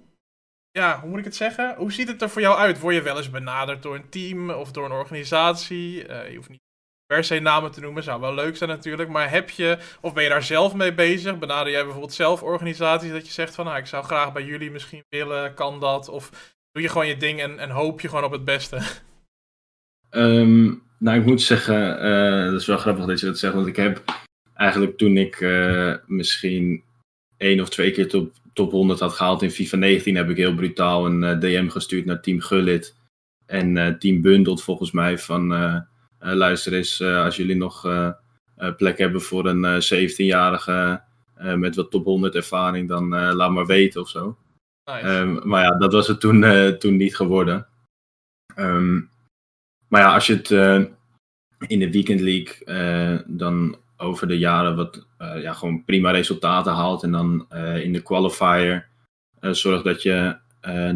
A: ja, hoe moet ik het zeggen? Hoe ziet het er voor jou uit? Word je wel eens benaderd door een team of door een organisatie? Eh, je hoeft niet per se namen te noemen, zou wel leuk zijn natuurlijk. Maar heb je, of ben je daar zelf mee bezig? Benader jij bijvoorbeeld zelf organisaties dat je zegt van, nou, ik zou graag bij jullie misschien willen, kan dat? Of doe je gewoon je ding en, en hoop je gewoon op het beste?
C: Ehm, nou, ik moet zeggen, eh, dat is wel grappig dat je dat zegt, want ik heb eigenlijk toen ik eh, misschien één of twee keer top, top 100 had gehaald in FIFA 19, heb ik heel brutaal een eh, DM gestuurd naar Team Gullit en Team Bundled volgens mij van, luister eens, als jullie nog plek hebben voor een eh, 17-jarige eh, met wat top 100 ervaring, dan laat maar weten of zo.
A: Nice.
C: Ehm, maar ja, dat was het toen, toen niet geworden. Ehm, maar ja, als je het eh, in de Weekend League eh, dan over de jaren wat eh, ja, gewoon prima resultaten haalt. En dan in de qualifier zorgt dat je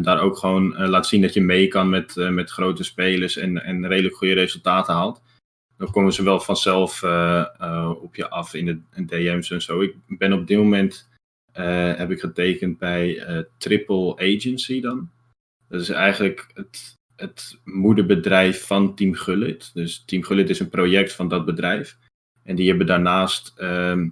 C: daar ook gewoon laat zien dat je mee kan met, met grote spelers en, en redelijk goede resultaten haalt. Dan komen ze wel vanzelf op je af in de in DM's en zo. Ik ben op dit moment heb ik getekend bij Triple Agency dan. Dat is eigenlijk het, het moederbedrijf van Team Gullit. Dus Team Gullit is een project van dat bedrijf. En die hebben daarnaast ehm,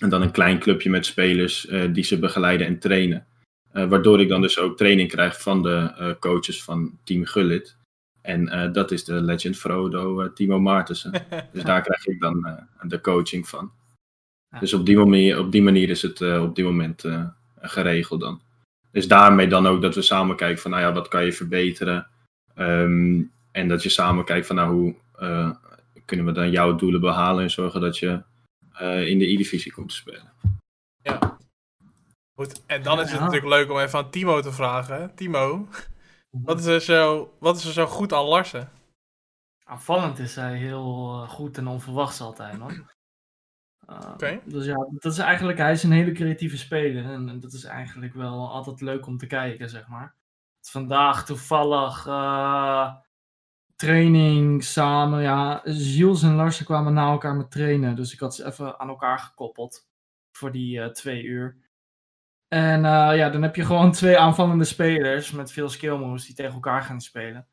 C: en dan een klein clubje met spelers eh, die ze begeleiden en trainen. Eh, waardoor ik dan dus ook training krijg van de eh, coaches van Team Gullit. En dat is de legend Frodo Timo Maartensen. Dus daar krijg ik dan de coaching van. Dus op die manier, op die manier is het op dit moment geregeld dan. Dus daarmee dan ook dat we samen kijken van, nou ja, wat kan je verbeteren? Ehm, en dat je samen kijkt van, nou, hoe eh, kunnen we dan jouw doelen behalen en zorgen dat je eh, in de E-divisie komt te spelen.
A: Ja. Goed, en dan is het
B: Ja.
A: natuurlijk leuk om even aan Timo te vragen. Timo, wat is er zo, wat is er zo goed aan Larsen?
B: Aanvallend is hij heel eh, goed en onverwachts altijd, man. Uh,
A: Oké.
B: Dus ja, dat is eigenlijk, hij is een hele creatieve speler. En, en dat is eigenlijk wel altijd leuk om te kijken, zeg maar. Vandaag toevallig eh, training samen. Ja, Gilles en Larsen kwamen na elkaar met trainen. Dus ik had ze even aan elkaar gekoppeld voor die eh, twee uur. En eh, ja, dan heb je gewoon twee aanvallende spelers met veel skill moves die tegen elkaar gaan spelen.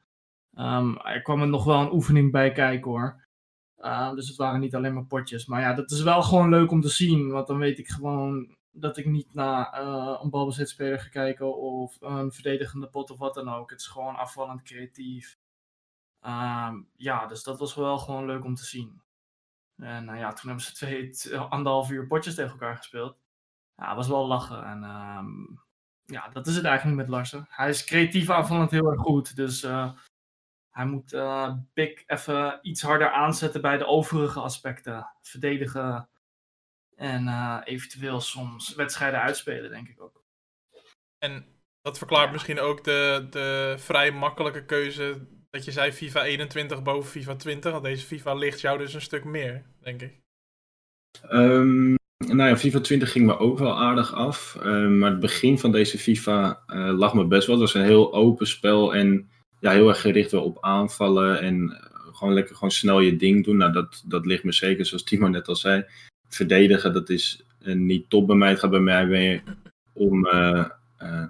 B: Ehm, er kwam er nog wel een oefening bij kijken hoor. Uh, dus het waren niet alleen maar potjes. Maar ja, dat is wel gewoon leuk om te zien. Want dan weet ik gewoon dat ik niet naar uh, een balbezitspeler ga kijken of een verdedigende pot of wat dan ook. Het is gewoon afvallend creatief. Uh, ja, dus dat was wel gewoon leuk om te zien. En uh, ja, toen hebben ze twee, anderhalf uur potjes tegen elkaar gespeeld. Ja, was wel lachen. En um, ja, dat is het eigenlijk met Larsen. Hij is creatief aanvallend heel erg goed. Dus hij moet Big even iets harder aanzetten bij de overige aspecten. Verdedigen en uh, eventueel soms wedstrijden uitspelen, denk ik ook.
A: En dat verklaart ja. misschien ook de, de vrij makkelijke keuze dat je zei FIFA 21 boven FIFA 20. Want deze FIFA ligt jou dus een stuk meer, denk ik.
C: Um, nou ja, FIFA 20 ging me ook wel aardig af. Uh, maar het begin van deze FIFA uh, lag me best wel. Het was een heel open spel en ja, heel erg gericht wel op aanvallen en uh, gewoon lekker gewoon snel je ding doen. Nou, dat, dat ligt me zeker, zoals Timo net al zei. Verdedigen, dat is uh, niet top bij mij. Het gaat bij mij meer om uh,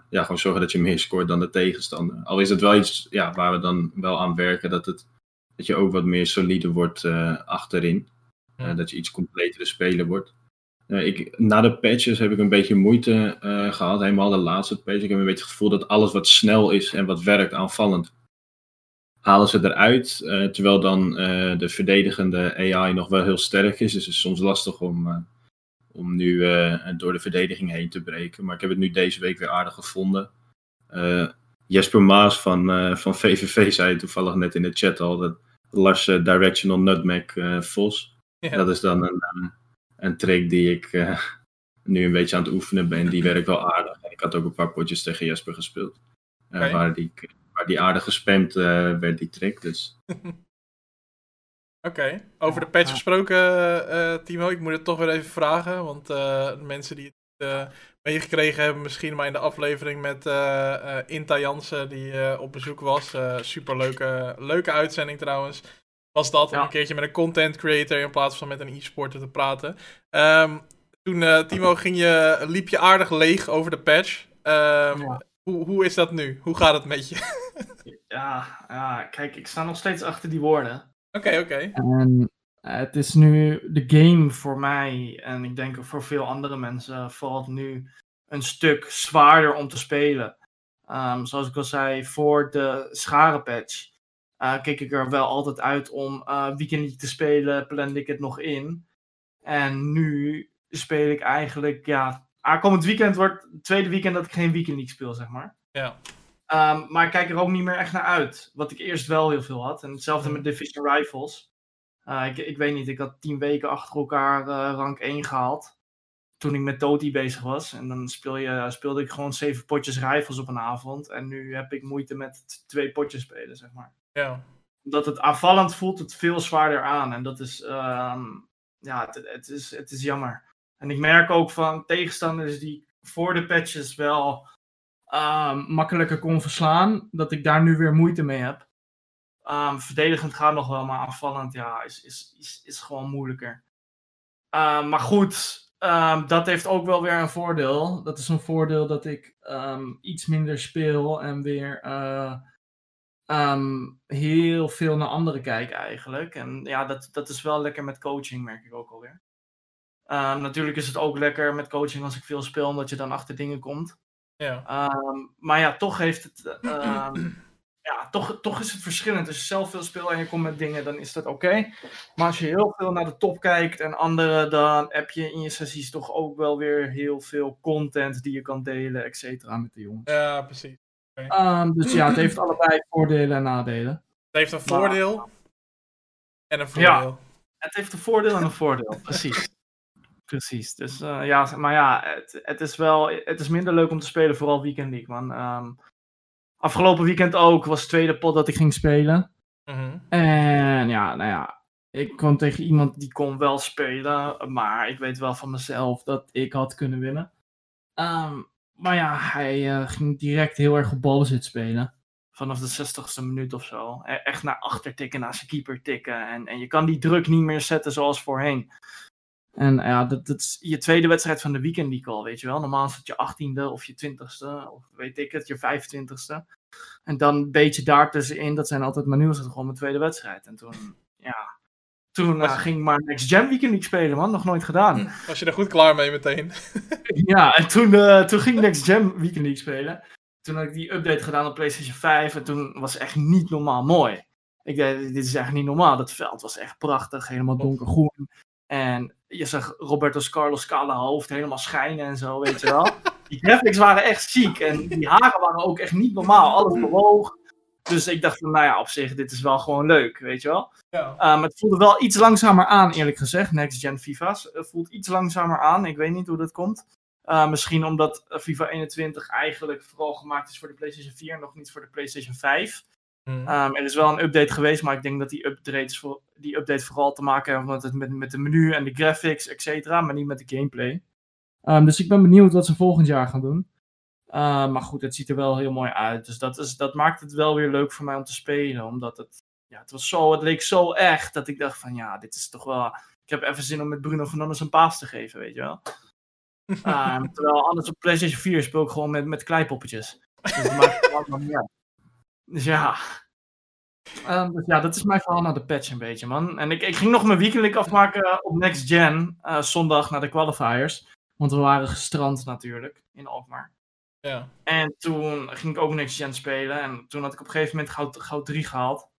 C: ja, gewoon zorgen dat je meer scoort dan de tegenstander. Al is het wel iets ja, waar we dan wel aan werken, dat, het, dat je ook wat meer solide wordt uh, achterin. Ja. dat je iets completere speler wordt. ik, na de patches heb ik een beetje moeite gehad, helemaal de laatste patch. Ik heb een beetje het gevoel dat alles wat snel is en wat werkt aanvallend, halen ze eruit. Uh, terwijl dan uh, de verdedigende AI nog wel heel sterk is. Dus het is soms lastig om, uh, om nu door de verdediging heen te breken. Maar ik heb het nu deze week weer aardig gevonden. Jesper Maas van, van VVV zei toevallig net in de chat al dat Lars Directional Nutmeg Vos. Ja. Dat is dan een, een trick die ik nu een beetje aan het oefenen ben. Die werkt wel aardig. En ik had ook een paar potjes tegen Jesper gespeeld. Okay. Waar die waar die aardig gespamd uh, werd, die trick. Dus.
A: Oké, okay. over de patch gesproken, uh, Timo. Ik moet het toch weer even vragen. Want uh, mensen die het meegekregen hebben, misschien maar in de aflevering met Inta Jansen, die op bezoek was. Super leuke, leuke uitzending trouwens. Was dat ja. om een keertje met een content creator in plaats van met een e-sporter te praten. Um, toen, Timo, ging je, liep je aardig leeg over de patch. Um, ja. Hoe, hoe is dat nu? Hoe gaat het met je?
B: ja, ja, kijk, ik sta nog steeds achter die woorden.
A: Oké, okay, oké. Okay.
B: En het is nu de game voor mij, en ik denk ook voor veel andere mensen, valt nu een stuk zwaarder om te spelen. Um, zoals ik al zei, voor de scharenpatch uh, keek ik er wel altijd uit om uh, weekend te spelen, plande ik het nog in. En nu speel ik eigenlijk, ja, aankomend weekend wordt het tweede weekend dat ik geen weekend league speel, zeg maar.
A: Ja.
B: Um, maar ik kijk er ook niet meer echt naar uit. Wat ik eerst wel heel veel had. En hetzelfde met Division Rifles. Uh, ik, ik weet niet, ik had tien weken achter elkaar uh, rank 1 gehaald. Toen ik met Toti bezig was. En dan speel je, speelde ik gewoon zeven potjes rifles op een avond. En nu heb ik moeite met twee potjes spelen, zeg maar.
A: Ja.
B: Omdat het aanvallend voelt het veel zwaarder aan. En dat is, um, ja, het, het, is, het is jammer. En ik merk ook van tegenstanders die voor de patches wel um, makkelijker kon verslaan, dat ik daar nu weer moeite mee heb. Um, verdedigend gaat nog wel, maar aanvallend ja, is, is, is, is gewoon moeilijker. Um, maar goed, dat heeft ook wel weer een voordeel. Dat is een voordeel dat ik iets minder speel en weer uh, heel veel naar anderen kijk eigenlijk. En ja, dat, dat is wel lekker met coaching, merk ik ook alweer. Um, natuurlijk is het ook lekker met coaching als ik veel speel, omdat je dan achter dingen komt.
A: Ja.
B: Um, maar ja, toch heeft het. Um, ja, toch, toch is het verschillend. Als je zelf veel speelt en je komt met dingen, dan is dat oké. Okay. Maar als je heel veel naar de top kijkt en anderen, dan heb je in je sessies toch ook wel weer heel veel content die je kan delen, et cetera, met de jongens.
A: Ja, precies.
B: Okay. dus ja, het heeft allebei voordelen en nadelen.
A: Het heeft een voordeel. En een voordeel.
B: Het heeft een voordeel en een voordeel, precies. Precies. Dus eh, ja, maar ja, het, het, is wel, het is minder leuk om te spelen, vooral Weekend League, man. Ehm, afgelopen weekend ook was de tweede pot dat ik ging spelen.
A: Mhm.
B: En ja, nou ja, ik kwam tegen iemand die kon wel spelen, maar ik weet wel van mezelf dat ik had kunnen winnen. Ehm, maar ja, hij eh, ging direct heel erg op balbezit spelen. Vanaf de 60ste minuut of zo. E- echt naar achter tikken, naar zijn keeper tikken. En, en je kan die druk niet meer zetten zoals voorheen. En ja, dat, dat is je tweede wedstrijd van de weekend League al, weet je wel. Normaal is het je 18e of je 20ste, of weet ik het, je 25ste. En dan een beetje daartussenin, dat zijn altijd mijn nieuws, gewoon mijn tweede wedstrijd. En toen, ja, toen eh, ging ik maar Next Gen Weekend League spelen, man. Nog nooit gedaan.
A: Was je er goed klaar mee meteen?
B: Ja, en toen, eh, toen ging Next Gen Weekend League spelen. Toen had ik die update gedaan op PlayStation 5 en toen was het echt niet normaal mooi. Ik dacht, dit is echt niet normaal. Dat veld was echt prachtig, helemaal donkergroen. En je zag Roberto Carlos kale hoofd helemaal schijnen en zo, weet je wel. Die graphics waren echt ziek en die haren waren ook echt niet normaal. Alles bewoog. Dus ik dacht van, nou ja, op zich, dit is wel gewoon leuk, weet je wel.
A: Ja.
B: Uh, maar het voelde wel iets langzamer aan, eerlijk gezegd. Next Gen FIFA's. Het voelt iets langzamer aan. Ik weet niet hoe dat komt. Uh, misschien omdat FIFA 21 eigenlijk vooral gemaakt is voor de PlayStation 4 en nog niet voor de PlayStation 5. Um, er is wel een update geweest, maar ik denk dat die, updates voor, die update vooral te maken heeft met, het, met, met de menu en de graphics, et cetera, maar niet met de gameplay. Um, dus ik ben benieuwd wat ze volgend jaar gaan doen. Uh, maar goed, het ziet er wel heel mooi uit. Dus dat, is, dat maakt het wel weer leuk voor mij om te spelen. Omdat het, ja, het, was zo, het leek zo echt dat ik dacht van ja, dit is toch wel... Ik heb even zin om met Bruno Fernandes een paas te geven, weet je wel. terwijl anders op PlayStation 4 speel ik gewoon met, met kleipoppetjes. Dus dat maakt het allemaal niet uit. Dus ja. Um, dus ja, dat is mijn verhaal naar de patch een beetje, man. En ik, ik ging nog mijn weekendlik afmaken op Next Gen. Uh, zondag naar de qualifiers. Want we waren gestrand natuurlijk, in Alkmaar.
A: Ja.
B: En toen ging ik ook Next Gen spelen. En toen had ik op een gegeven moment goud, goud 3 gehaald.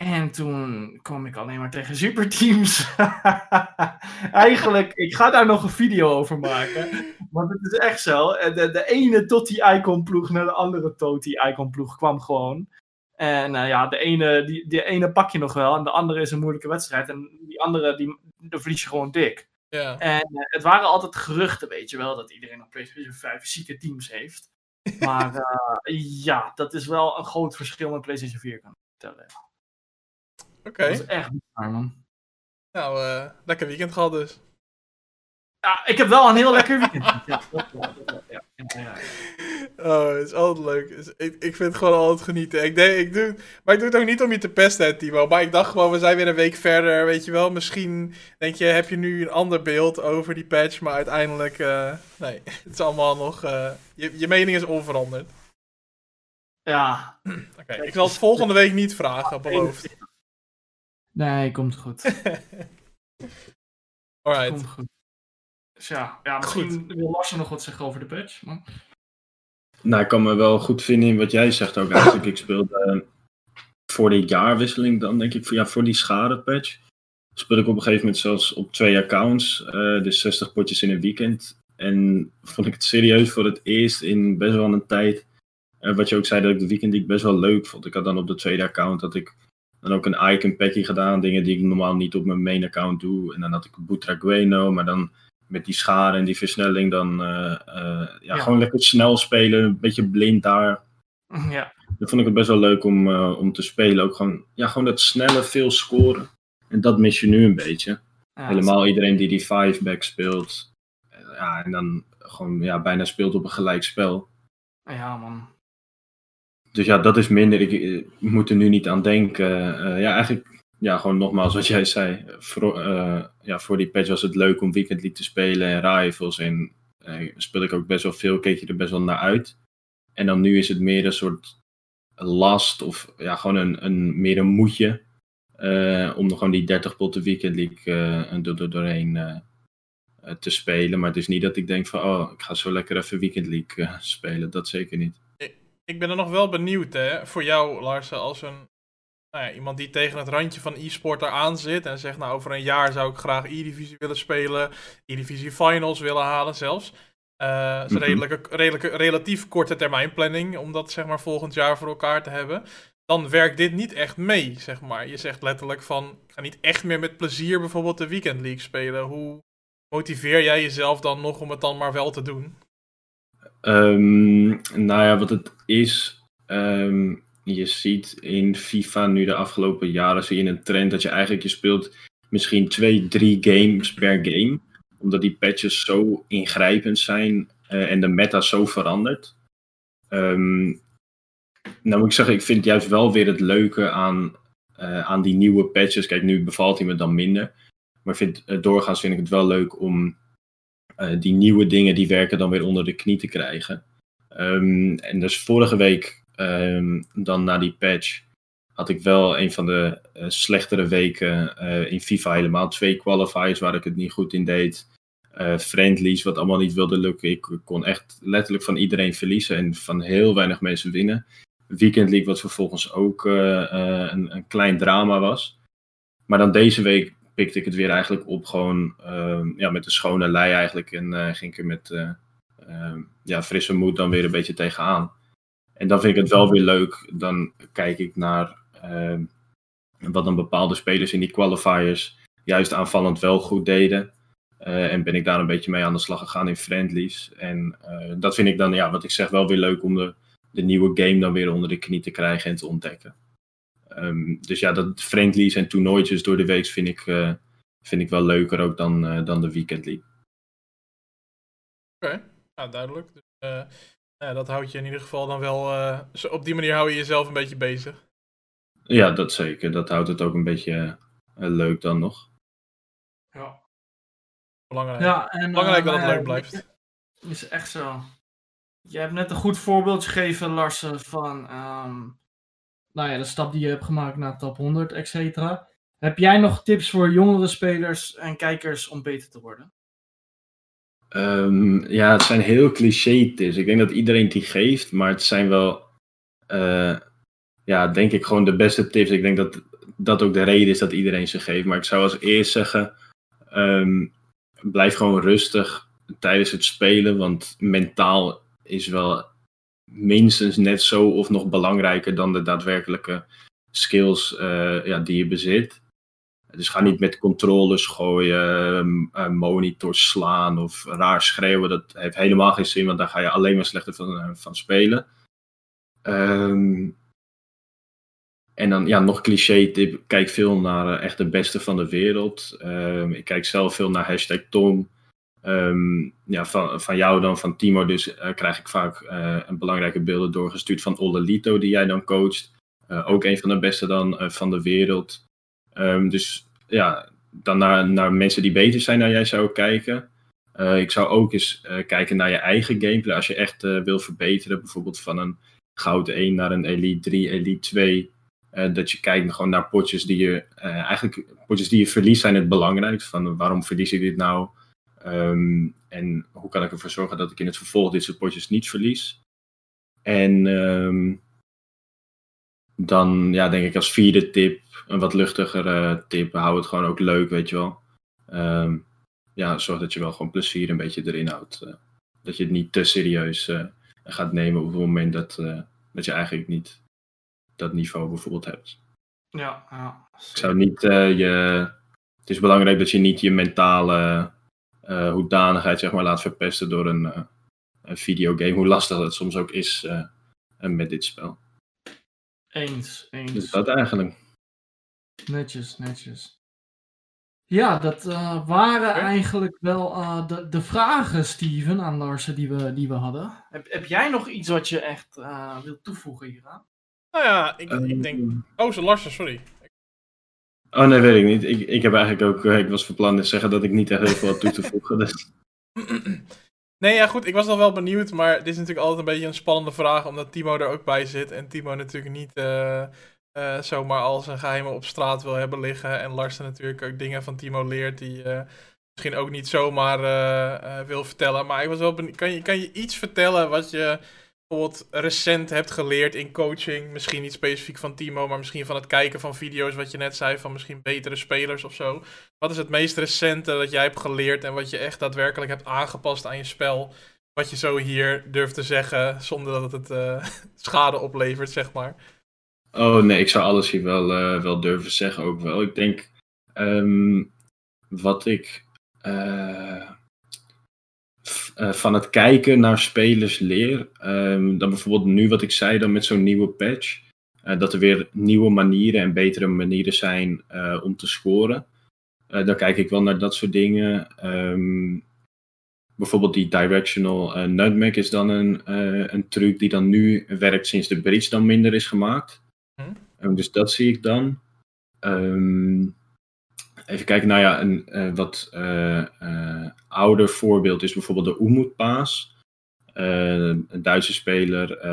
B: En toen kwam ik alleen maar tegen superteams. Eigenlijk, ik ga daar nog een video over maken. Want het is echt zo. De, de ene Totti Icon ploeg naar de andere Totti Icon ploeg kwam gewoon. En uh, ja, de ene, die, die ene pak je nog wel. En de andere is een moeilijke wedstrijd. En die andere, die, daar verlies je gewoon dik.
A: Ja.
B: En uh, het waren altijd geruchten, weet je wel. Dat iedereen op PlayStation 5 zieke teams heeft. Maar uh, ja, dat is wel een groot verschil met PlayStation 4, kan ik vertellen.
A: Oké. Okay.
B: Dat is echt bizar, man.
A: Nou, uh, lekker weekend gehad dus.
B: Ja, ik heb wel een heel lekker weekend. ja, dat, ja, dat, ja, ja, ja,
A: Oh, het is altijd leuk. Ik, ik vind het gewoon altijd genieten. Ik denk, ik doe, maar ik doe het ook niet om je te pesten, Timo. Maar ik dacht gewoon, we zijn weer een week verder. Weet je wel, misschien denk je, heb je nu een ander beeld over die patch. Maar uiteindelijk, uh, nee, het is allemaal nog. Uh, je, je mening is onveranderd.
B: Ja.
A: Oké, okay, ik zal het volgende week niet vragen, beloofd.
B: Nee, komt goed.
A: Alright.
B: Komt goed. Dus ja, ja misschien goed. wil Lars nog wat zeggen over de patch. Maar...
C: Nou, ik kan me wel goed vinden in wat jij zegt ook eigenlijk. ik speelde uh, voor de jaarwisseling dan, denk ik, voor, ja, voor die schadepatch. Speelde ik op een gegeven moment zelfs op twee accounts. Uh, dus 60 potjes in een weekend. En vond ik het serieus voor het eerst in best wel een tijd. Uh, wat je ook zei, dat ik de weekend die ik best wel leuk vond. Ik had dan op de tweede account dat ik dan ook een icon packy gedaan. Dingen die ik normaal niet op mijn main account doe. En dan had ik Butragueno, maar dan met die schade en die versnelling dan uh, uh, ja, ja, gewoon lekker snel spelen. Een beetje blind daar.
B: Ja.
C: Dan vond ik het best wel leuk om, uh, om te spelen. Ook gewoon, ja, gewoon dat snelle, veel scoren. En dat mis je nu een beetje. Ja, Helemaal iedereen die die five-back speelt. Ja, en dan gewoon ja, bijna speelt op een gelijk spel.
B: Ja, man.
C: Dus ja, dat is minder. Ik, ik moet er nu niet aan denken. ja, eigenlijk ja, gewoon nogmaals wat jij zei. Voor, uh, ja, voor die patch was het leuk om Weekend League te spelen en Rivals. En uh, speel ik ook best wel veel, keek je er best wel naar uit. En dan nu is het meer een soort last of ja, gewoon een, een, meer een moedje. Om gewoon die 30 potten Weekend League door, door, doorheen te spelen. Maar het is niet dat ik denk van, oh, ik ga zo lekker even Weekend League spelen. Dat zeker niet.
A: Ik ben er nog wel benieuwd, hè, voor jou, Lars, als een nou ja, iemand die tegen het randje van e-sport aan zit en zegt, nou over een jaar zou ik graag E-divisie willen spelen, E-divisie finals willen halen zelfs. Uh, is een redelijke, redelijke, relatief korte termijn planning om dat zeg maar volgend jaar voor elkaar te hebben. dan werkt dit niet echt mee, zeg maar. Je zegt letterlijk van, ik ga niet echt meer met plezier bijvoorbeeld de Weekend League spelen. Hoe motiveer jij jezelf dan nog om het dan maar wel te doen?
C: Um, nou ja, wat het is, ehm, je ziet in FIFA nu de afgelopen jaren zie je een trend dat je eigenlijk, je speelt misschien twee, drie games per game. Omdat die patches zo ingrijpend zijn uh, en de meta zo verandert. Um, nou moet ik zeggen, ik vind juist wel weer het leuke aan, uh, aan die nieuwe patches. Kijk, nu bevalt hij me dan minder. Maar vind, doorgaans vind ik het wel leuk om uh, die nieuwe dingen, die werken dan weer onder de knie te krijgen. Um, en dus vorige week, um, dan na die patch, had ik wel een van de slechtere weken in FIFA helemaal. Twee qualifiers waar ik het niet goed in deed. friendlies, wat allemaal niet wilde lukken. Ik kon echt letterlijk van iedereen verliezen en van heel weinig mensen winnen. Weekend League, wat vervolgens ook een, een, klein drama was. Maar dan deze week pikte ik het weer eigenlijk op, gewoon uh, ja, met de schone lei eigenlijk. En uh, ging ik er met ehm, ja, frisse moed dan weer een beetje tegenaan. En dan vind ik het wel weer leuk. Dan kijk ik naar ehm, wat dan bepaalde spelers in die qualifiers juist aanvallend wel goed deden. en ben ik daar een beetje mee aan de slag gegaan in friendlies. En dat vind ik dan, ja, wat ik zeg, wel weer leuk om de de nieuwe game dan weer onder de knie te krijgen en te ontdekken. Um, dus ja, dat friendlies en toernooitjes door de week vind ik, uh, vind ik wel leuker ook dan, uh, dan de weekend league.
A: Oké, okay. ja, duidelijk. Dus, uh, ja, dat houdt je in ieder geval dan wel. op die manier hou je jezelf een beetje bezig.
C: Ja, dat zeker. Dat houdt het ook een beetje leuk dan nog.
A: Ja. Belangrijk. Ja, en, Belangrijk dat het leuk blijft.
B: Is echt zo. Je hebt net een goed voorbeeld gegeven, Larsen, van um, nou ja, de stap die je hebt gemaakt naar top 100, et cetera. Heb jij nog tips voor jongere spelers en kijkers om beter te worden?
C: Um, ja, het zijn heel cliché tips. Ik denk dat iedereen die geeft, maar het zijn wel, uh, ja, denk ik gewoon de beste tips. Ik denk dat dat ook de reden is dat iedereen ze geeft. Maar ik zou als eerst zeggen, um, blijf gewoon rustig tijdens het spelen, want mentaal is wel minstens net zo of nog belangrijker dan de daadwerkelijke skills uh, ja, die je bezit. Dus ga niet met controllers gooien, uh, monitors slaan of raar schreeuwen. Dat heeft helemaal geen zin, want daar ga je alleen maar slechter van, uh, van spelen. Um, en dan ja, nog cliché tip, kijk veel naar echt de beste van de wereld. Um, ik kijk zelf veel naar hashtag Tom. Um, ja, van, van jou dan, van Timo, dus uh, krijg ik vaak uh, een belangrijke beelden doorgestuurd van Olle Lito, die jij dan coacht. Uh, ook een van de beste dan van de wereld. Um, dus ja, dan naar, naar mensen die beter zijn dan jij zou kijken. ik zou ook eens kijken naar je eigen gameplay. Als je echt wil verbeteren, bijvoorbeeld van een goud 1 naar een elite 3, elite 2. dat je kijkt gewoon naar potjes die je, eigenlijk potjes die je verliest zijn het belangrijkste. Van waarom verlies ik dit nou? Um, en hoe kan ik ervoor zorgen dat ik in het vervolg dit soort potjes niet verlies? En um, dan ja, denk ik als vierde tip, een wat luchtigere tip, hou het gewoon ook leuk, weet je wel. Um, ja, zorg dat je wel gewoon plezier een beetje erin houdt. Uh, dat je het niet te serieus uh, gaat nemen op het moment dat, uh, dat je eigenlijk niet dat niveau bijvoorbeeld hebt.
B: Ja, ja.
C: Ik zou niet je. Het is belangrijk dat je niet je mentale uh, hoedanigheid zeg maar, laat verpesten door een, uh, een videogame. Hoe lastig dat soms ook is uh, met dit spel.
B: Eens, eens.
C: Dus dat eigenlijk.
B: Netjes, netjes. Ja, dat waren eigenlijk wel de, de vragen, Steven, aan Larsen die we, die we hadden. Heb, heb jij nog iets wat je echt wilt toevoegen hieraan?
A: Nou ja, ik, ik denk... Oh, zo Larsen, sorry.
C: Oh nee, weet ik niet. Ik, ik heb eigenlijk ook, eh, ik was van plan te zeggen dat ik niet echt heel veel had toe te voegen. Dus.
A: Nee, ja goed, ik was nog wel benieuwd, maar dit is natuurlijk altijd een beetje een spannende vraag, omdat Timo er ook bij zit. En Timo natuurlijk niet uh, uh, zomaar al zijn geheimen op straat wil hebben liggen. En Larsen natuurlijk ook dingen van Timo leert die uh, misschien ook niet zomaar wil vertellen. Maar ik was wel benieuwd, kan je, kan je iets vertellen wat je bijvoorbeeld recent hebt geleerd in coaching? Misschien niet specifiek van Timo, maar misschien van het kijken van video's, wat je net zei, van misschien betere spelers of zo. Wat is het meest recente dat jij hebt geleerd en wat je echt daadwerkelijk hebt aangepast aan je spel? Wat je zo hier durft te zeggen, zonder dat het uh, schade oplevert, zeg maar.
C: Oh nee, ik zou alles hier wel, eh, wel durven zeggen ook wel. Ik denk ehm, wat ik eh, eh, van het kijken naar spelers leer. ehm, dan bijvoorbeeld nu wat ik zei dan met zo'n nieuwe patch. eh, dat er weer nieuwe manieren en betere manieren zijn eh, om te scoren. Dan kijk ik wel naar dat soort dingen. Ehm, bijvoorbeeld die directional nutmeg is dan een, een truc die dan nu werkt sinds de bridge dan minder is gemaakt.
A: Hm.
C: Ehm, dus dat zie ik dan. Ehm, even kijken, nou ja, een eh, wat eh, eh, ouder voorbeeld is bijvoorbeeld de Umut-paas. Eh, een Duitse speler,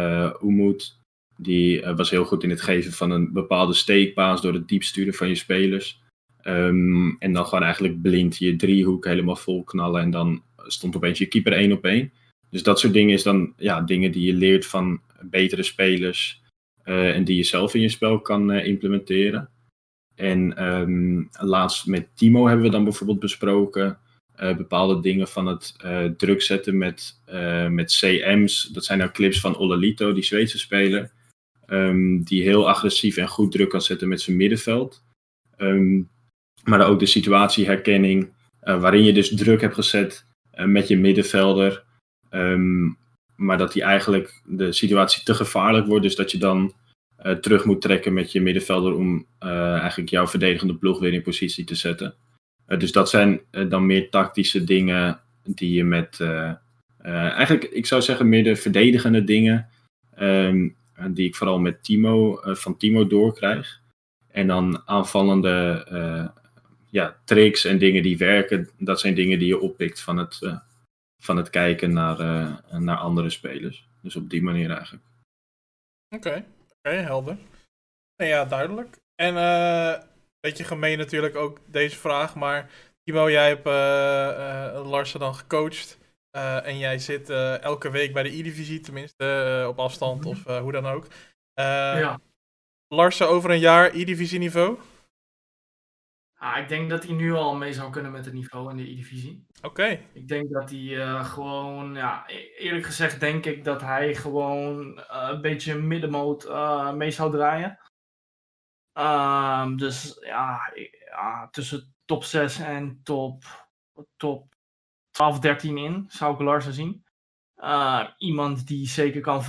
C: Umut, die was heel goed in het geven van een bepaalde steekpaas door het diep sturen van je spelers. Ehm, en dan gewoon eigenlijk blind je driehoek helemaal vol knallen en dan stond opeens je keeper één op één. Dus dat soort dingen is dan ja, dingen die je leert van betere spelers en die je zelf in je spel kan implementeren. En ehm, laatst met Timo hebben we dan bijvoorbeeld besproken eh, bepaalde dingen van het eh, druk zetten met, eh, met CM's. Dat zijn nou clips van Olalito, die Zweedse speler, ehm, die heel agressief en goed druk kan zetten met zijn middenveld. Ehm, maar ook de situatieherkenning, eh, waarin je dus druk hebt gezet met je middenvelder. Maar dat die eigenlijk de situatie te gevaarlijk wordt. Dus dat je dan eh, terug moet trekken met je middenvelder om eh, eigenlijk jouw verdedigende ploeg weer in positie te zetten. Eh, dus dat zijn dan meer tactische dingen die je met, eigenlijk, ik zou zeggen, meer de verdedigende dingen, ehm, die ik vooral met Timo, van Timo doorkrijg. En dan aanvallende ja, tricks en dingen die werken, dat zijn dingen die je oppikt van het, van het kijken naar, naar andere spelers. Dus op die manier eigenlijk.
A: Oké, oké, helder. Nee, ja, duidelijk. En eh beetje gemeen natuurlijk ook deze vraag, maar Timo, jij hebt eh eh, Larsen dan gecoacht. en jij zit elke week bij de E-divisie, tenminste op afstand of eh, hoe dan ook.
B: Ja.
A: Larsen over een jaar E-divisie niveau?
B: Ah, ik denk dat hij nu al mee zou kunnen met het niveau in de E-divisie.
A: Oké,
B: Ik denk dat hij eh, gewoon, ja, e- eerlijk gezegd denk ik dat hij gewoon eh, een beetje middenmoot eh, mee zou draaien. Ehm, dus ja, ik- ja, tussen top 6 en top, top 12, 13 in zou ik Larsen zien. Eh, iemand die zeker kan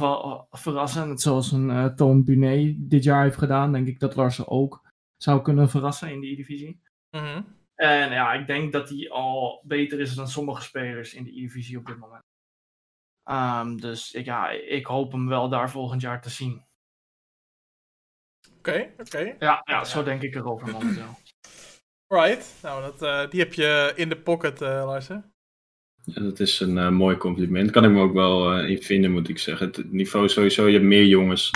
B: verrassen, net zoals een Toon Bunet dit jaar heeft gedaan, denk ik dat Larsen ook zou kunnen verrassen in de E-divisie.
A: Mhm.
B: En ja, ik denk dat hij al beter is dan sommige spelers in de E-divisie op dit moment. Ehm, dus ik, ja, ik hoop hem wel daar volgend jaar te zien.
A: oké, oké.
B: Ja, ja zo denk ik erover momenteel.
A: Right, nou dat, eh, die heb je in de pocket, eh Larsen.
C: Ja, dat is een eh, mooi compliment. Kan ik me ook wel eh, in vinden, moet ik zeggen. Het niveau sowieso, je hebt meer jongens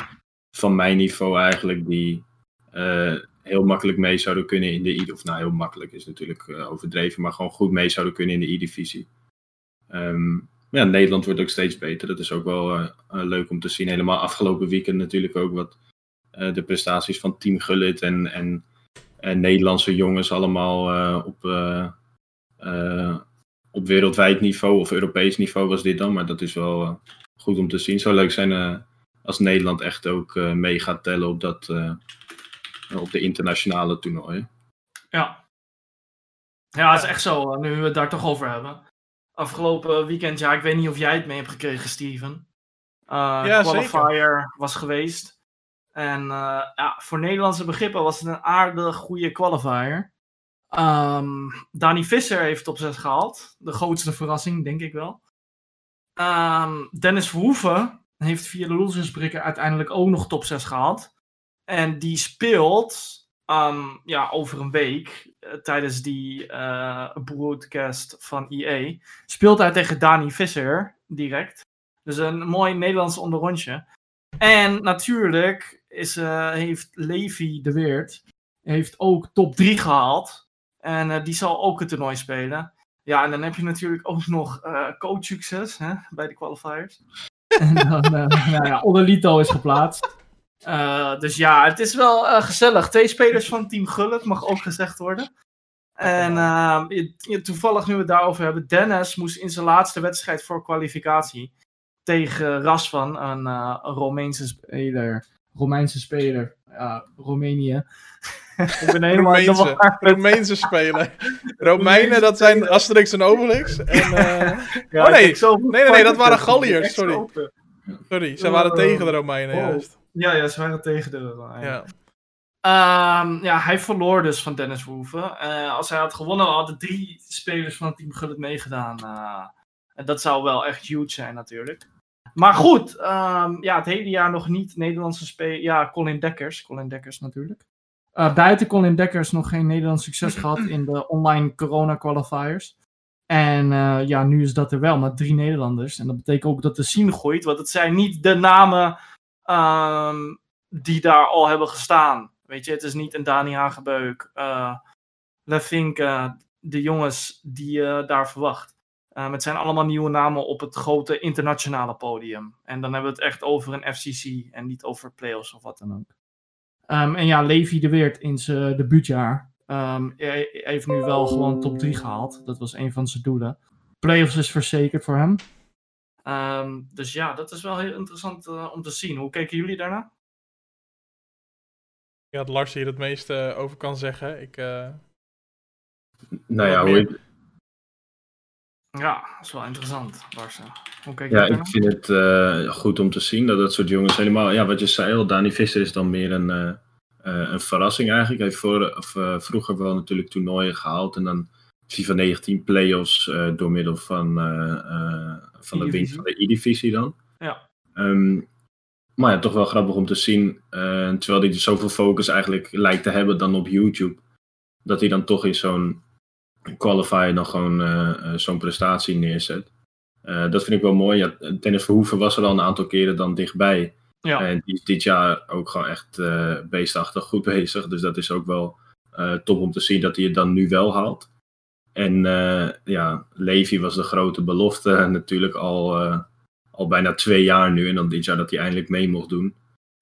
C: van mijn niveau eigenlijk die eh, heel makkelijk mee zouden kunnen in de I. Of nou, heel makkelijk is natuurlijk eh, overdreven, maar gewoon goed mee zouden kunnen in de I-divisie. Ehm, ja, Nederland wordt ook steeds beter. Dat is ook wel eh, eh, leuk om te zien. Helemaal afgelopen weekend natuurlijk ook wat de prestaties van Team Gullit en, en, en Nederlandse jongens allemaal op, op wereldwijd niveau of Europees niveau was dit dan. Maar dat is wel goed om te zien. Zou leuk zijn als Nederland echt ook mee gaat tellen op, dat, op de internationale toernooien.
B: Ja. Ja, het is echt zo, eh, nu we het daar toch over hebben. Afgelopen weekend, ja, ik weet niet of jij het mee hebt gekregen, Steven. Eh
A: Ja,
B: qualifier was geweest. En eh, ja, voor Nederlandse begrippen was het een aardig goede qualifier. Ehm Dani Visser heeft op 6 gehaald. De grootste verrassing, denk ik wel. Ehm, Dennis Verhoeven heeft via de losersbrikker uiteindelijk ook nog top 6 gehaald. En die speelt ehm, ja, over een week eh, tijdens die eh broadcast van EA. Speelt hij tegen Dani Visser direct. Dus een mooi Nederlands onderrondje. En natuurlijk is, eh, heeft Levi de Weert heeft ook top 3 gehaald. En die zal ook het toernooi spelen. Ja, en dan heb je natuurlijk ook nog coachsucces hè, bij de qualifiers. en dan, nou ja, Odelito is geplaatst. Eh, dus ja, het is wel eh, gezellig. Twee spelers van Team Gullit mag ook gezegd worden. En eh, je- toevallig nu we het daarover hebben, Dennis moest in zijn laatste wedstrijd voor kwalificatie tegen Rasvan, een, eh, een Romeinse speler, Romeinse speler ja, Roemenië. ik ben helemaal in de
A: Roemeense,
B: war.
A: Roemeense spelen. Romeinen, dat zijn Asterix en Obelix. En,
B: Ja,
A: Oh, nee. Nee, nee, nee, dat waren Galliërs, sorry. sorry, zij waren
B: Oh.
A: tegen de Romeinen,
B: Oh.
A: juist.
B: Ja, ja, ze waren tegen de.
A: Ja.
B: Ehm, ja, hij verloor dus van Dennis Verhoeven. Eh, als hij had gewonnen, hadden drie spelers van het team Gullit meegedaan. eh, en dat zou wel echt huge zijn natuurlijk. Maar goed, ehm, ja, het hele jaar nog niet Nederlandse speler. Ja, Colin Dekkers. Colin Dekkers natuurlijk. Eh, buiten Colin Dekkers nog geen Nederlands succes gehad in de online corona qualifiers. En eh, ja, nu is dat er wel met drie Nederlanders. En dat betekent ook dat de scene groeit. Want het zijn niet de namen ehm, die daar al hebben gestaan. Weet je, het is niet een Dani Hagebeuk, eh Lefink, eh, de jongens die je daar verwacht. Ehm, het zijn allemaal nieuwe namen op het grote internationale podium. En dan hebben we het echt over een FCC en niet over playoffs of wat dan ook. Ehm, en ja, Levi de Weert in zijn debuutjaar ehm, hij heeft nu wel gewoon top 3 gehaald. Dat was een van zijn doelen. Playoffs is verzekerd voor hem. Ehm, dus ja, dat is wel heel interessant eh, om te zien. Hoe keken jullie daarna?
A: Ja, dat Lars hier het meeste over kan zeggen. Ik, eh,
C: Nou ja, hoe ik,
B: Ja, dat is wel interessant, Larsen. Hoe kijk je
C: ja, ik vind het eh, goed om te zien dat dat soort jongens helemaal... Ja, wat je zei al, Dani Visser is dan meer een, eh, eh, een verrassing eigenlijk. Hij heeft voor, of, eh, vroeger wel natuurlijk toernooien gehaald en dan FIFA 19 playoffs eh, door middel van, eh, eh, van de winst van de E-divisie dan.
B: Ja.
C: Ehm, maar ja, toch wel grappig om te zien, terwijl hij dus zoveel focus eigenlijk lijkt te hebben dan op YouTube, dat hij dan toch in zo'n qualifier dan gewoon zo'n prestatie neerzet. Dat vind ik wel mooi. Ja, Dennis Verhoeven was er al een aantal keren dan dichtbij.
B: Ja,
C: En die is dit jaar ook gewoon echt eh beestachtig goed bezig. Dus dat is ook wel eh, top om te zien dat hij het dan nu wel haalt. En eh, ja, Levi was de grote belofte natuurlijk al, eh, al bijna twee jaar nu. En dan dit jaar dat hij eindelijk mee mocht doen.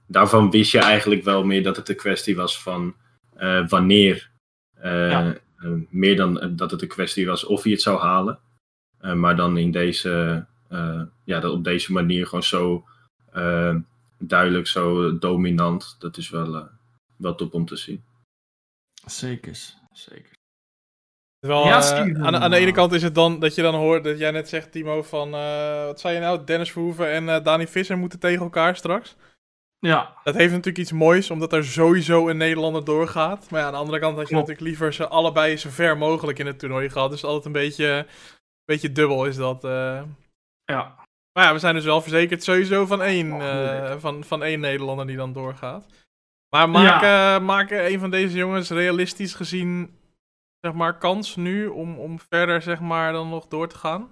C: Daarvan wist je eigenlijk wel meer dat het een kwestie was van eh, wanneer. Eh,
B: Ja.
C: eh, meer dan eh, dat het een kwestie was of hij het zou halen. Eh, maar dan in deze, eh, ja, dat op deze manier gewoon zo eh, duidelijk, zo dominant. Dat is wel, eh, wel top om te zien.
B: zeker. zeker. Ja,
A: eh,
B: Steven,
A: aan, aan de ene kant is het dan dat je dan hoort dat jij net zegt, Timo, van eh, wat zei je nou? Dennis Verhoeven en eh, Dani Visser moeten tegen elkaar straks.
B: Ja,
A: Dat heeft natuurlijk iets moois, omdat er sowieso een Nederlander doorgaat. Maar ja, aan de andere kant had je
B: Klopt.
A: natuurlijk liever ze allebei zo ver mogelijk in het toernooi gehad. Dus altijd een beetje, beetje dubbel is dat.
B: ja.
A: Maar ja, we zijn dus wel verzekerd sowieso van één,
B: Oh,
A: van, van één Nederlander die dan doorgaat. Maar maak, eh, maak een van deze jongens realistisch gezien, zeg maar, kans nu om, om verder, zeg maar, dan nog door te gaan?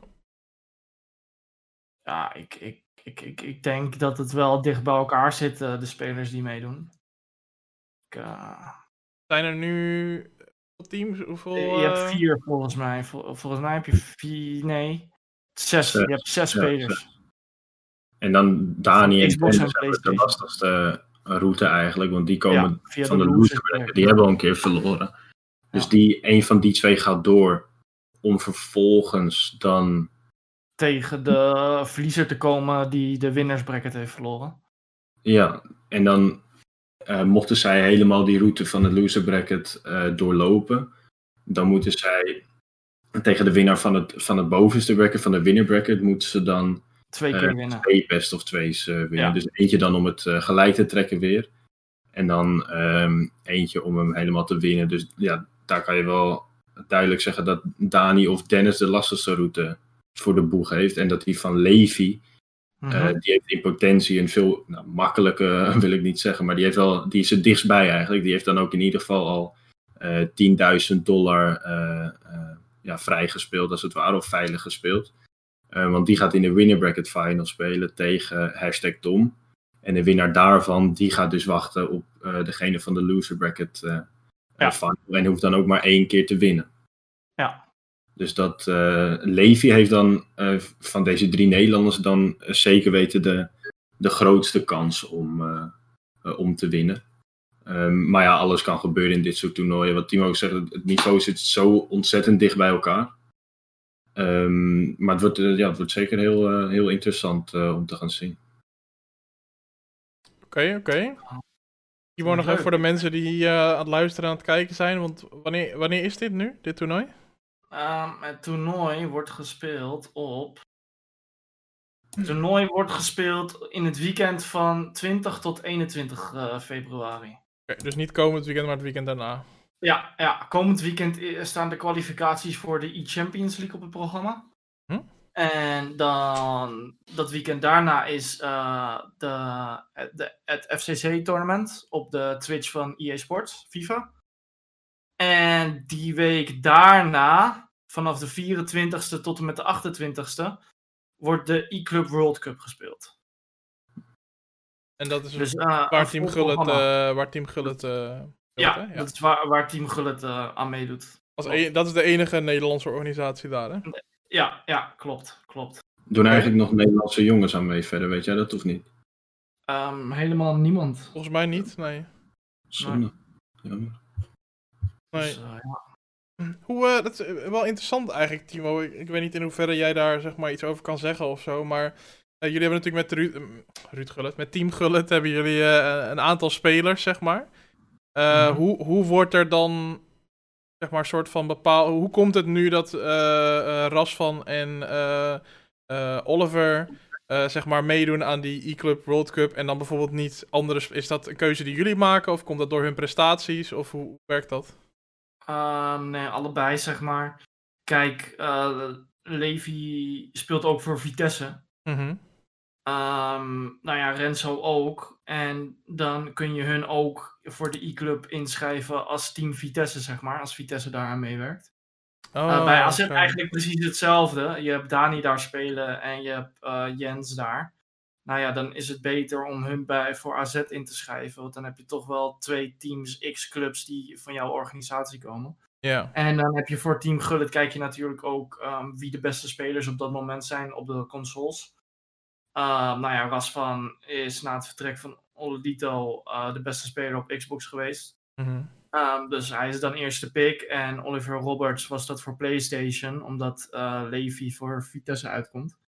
B: ja ik, ik, ik, ik, ik denk dat het wel dicht bij elkaar zit, eh, de spelers die meedoen. Ik, eh,
A: Zijn er nu teams? Hoeveel,
B: je hebt
A: eh,
B: vier volgens mij. Vol- volgens mij heb je vier, nee, zes.
C: Zes.
B: Je hebt zes
C: Ja,
B: spelers.
C: En dan Dani en
B: Xbox en
C: de lastigste route eigenlijk. Want die komen
B: Ja,
C: van de,
B: de
C: loser
B: loser
C: bracket. Die hebben al een keer verloren. Dus die, een van die twee gaat door. Om vervolgens dan
B: Tegen de verliezer te komen die de winnersbracket heeft verloren.
C: Ja, en dan eh, mochten zij helemaal die route van het loser bracket eh, doorlopen, dan moeten zij tegen de winnaar van het, van het bovenste bracket, van de winner bracket, moeten ze dan
B: Twee
C: eh,
B: keer winnen.
C: twee best of twee's winnen.
B: Ja.
C: Dus eentje dan om het gelijk te trekken weer. En dan ehm, eentje om hem helemaal te winnen. Dus ja, daar kan je wel duidelijk zeggen dat Dani of Dennis de lastigste route voor de boeg heeft. En dat die van Levi,
B: Mhm.
C: eh, die heeft in potentie een veel nou, makkelijke, wil ik niet zeggen, maar die, heeft wel, die is er dichtstbij eigenlijk. Die heeft dan ook in ieder geval al eh 10.000 dollar eh, ja, vrijgespeeld, als het ware, of veilig gespeeld. Want die gaat in de winner bracket final spelen tegen hashtag Tom. En de winnaar daarvan, die gaat dus wachten op degene van de loser bracket
B: Ja.
C: En hoeft dan ook maar één keer te winnen.
B: Ja.
C: Dus dat eh Levi heeft dan eh, van deze drie Nederlanders dan eh, zeker weten de, de grootste kans om, om te winnen. Ehm, maar ja, alles kan gebeuren in dit soort toernooien. Wat Timo ook zegt, het niveau zit zo ontzettend dicht bij elkaar. Ehm, maar het wordt, ja, het wordt zeker heel, eh, heel interessant eh, om te gaan zien.
A: Oké, oké. Timo, nog even voor de mensen die eh, aan het luisteren en aan het kijken zijn. Want wanneer, wanneer is dit nu, dit toernooi?
B: Ehm, het toernooi wordt gespeeld op. Het toernooi wordt gespeeld in het weekend van 20 tot 21 eh, februari.
A: Oké, dus niet komend weekend, maar het weekend daarna.
B: Ja, ja, komend weekend i- staan de kwalificaties voor de E-Champions League op het programma.
A: Hm?
B: En dan dat weekend daarna is eh, de, het- de, het FCC-tournament op de Twitch van EA Sports, FIFA. En die week daarna, vanaf de 24ste tot en met de 28ste, wordt de E-Club World Cup gespeeld.
A: En dat is
B: Dus,
A: dus
B: eh,
A: waar, Team eh, waar Team eh, speelt,
B: ja,
A: hè?
B: dat is waar, waar Team Gullit eh, aan meedoet.
A: Als e- dat is de enige Nederlandse organisatie daar, hè?
B: Ja, ja, klopt, klopt.
C: Doen eigenlijk nog Nederlandse jongens aan mee verder, weet jij dat of niet?
B: Ehm, helemaal niemand.
A: Volgens mij niet, nee.
C: Zonde. Jammer.
A: nee.
B: Dus, eh, ja.
A: Hoe, eh, dat is eh, wel interessant eigenlijk, Timo. Ik, ik weet niet in hoeverre jij daar zeg maar iets over kan zeggen of zo, maar jullie hebben natuurlijk met Ruud, eh, Ruud Gullit, met Team Gullit hebben jullie eh, een aantal spelers, zeg maar. Eh,
B: Mhm.
A: hoe, hoe wordt er dan, zeg maar, soort van bepaald, hoe komt het nu dat eh eh, Rasvan en eh, Oliver, zeg maar, meedoen aan die E-Club World Cup en dan bijvoorbeeld niet andere, sp- is dat een keuze die jullie maken of komt dat door hun prestaties of hoe, hoe werkt dat?
B: Ehm, nee, allebei zeg maar. Kijk, Levi speelt ook voor Vitesse. Ehm, nou ja, Renzo ook. En dan kun je hun ook voor de e-club inschrijven als team Vitesse, zeg maar. Als Vitesse daaraan meewerkt. Eh, bij AZ eigenlijk precies hetzelfde. Je hebt Dani daar spelen en je hebt eh, Jens daar. Nou ja, dan is het beter om hun bij, voor AZ in te schrijven. Want dan heb je toch wel twee teams, X-clubs die van jouw organisatie komen.
A: Ja.
B: En dan heb je voor Team Gullit kijk je natuurlijk ook ehm, wie de beste spelers op dat moment zijn op de consoles. Ehm, nou ja, Rasvan is na het vertrek van Olodito eh, de beste speler op Xbox geweest.
A: Mhm.
B: Ehm, dus hij is dan eerste pick. En Oliver Roberts was dat voor PlayStation, omdat eh Levi voor Vitesse uitkomt.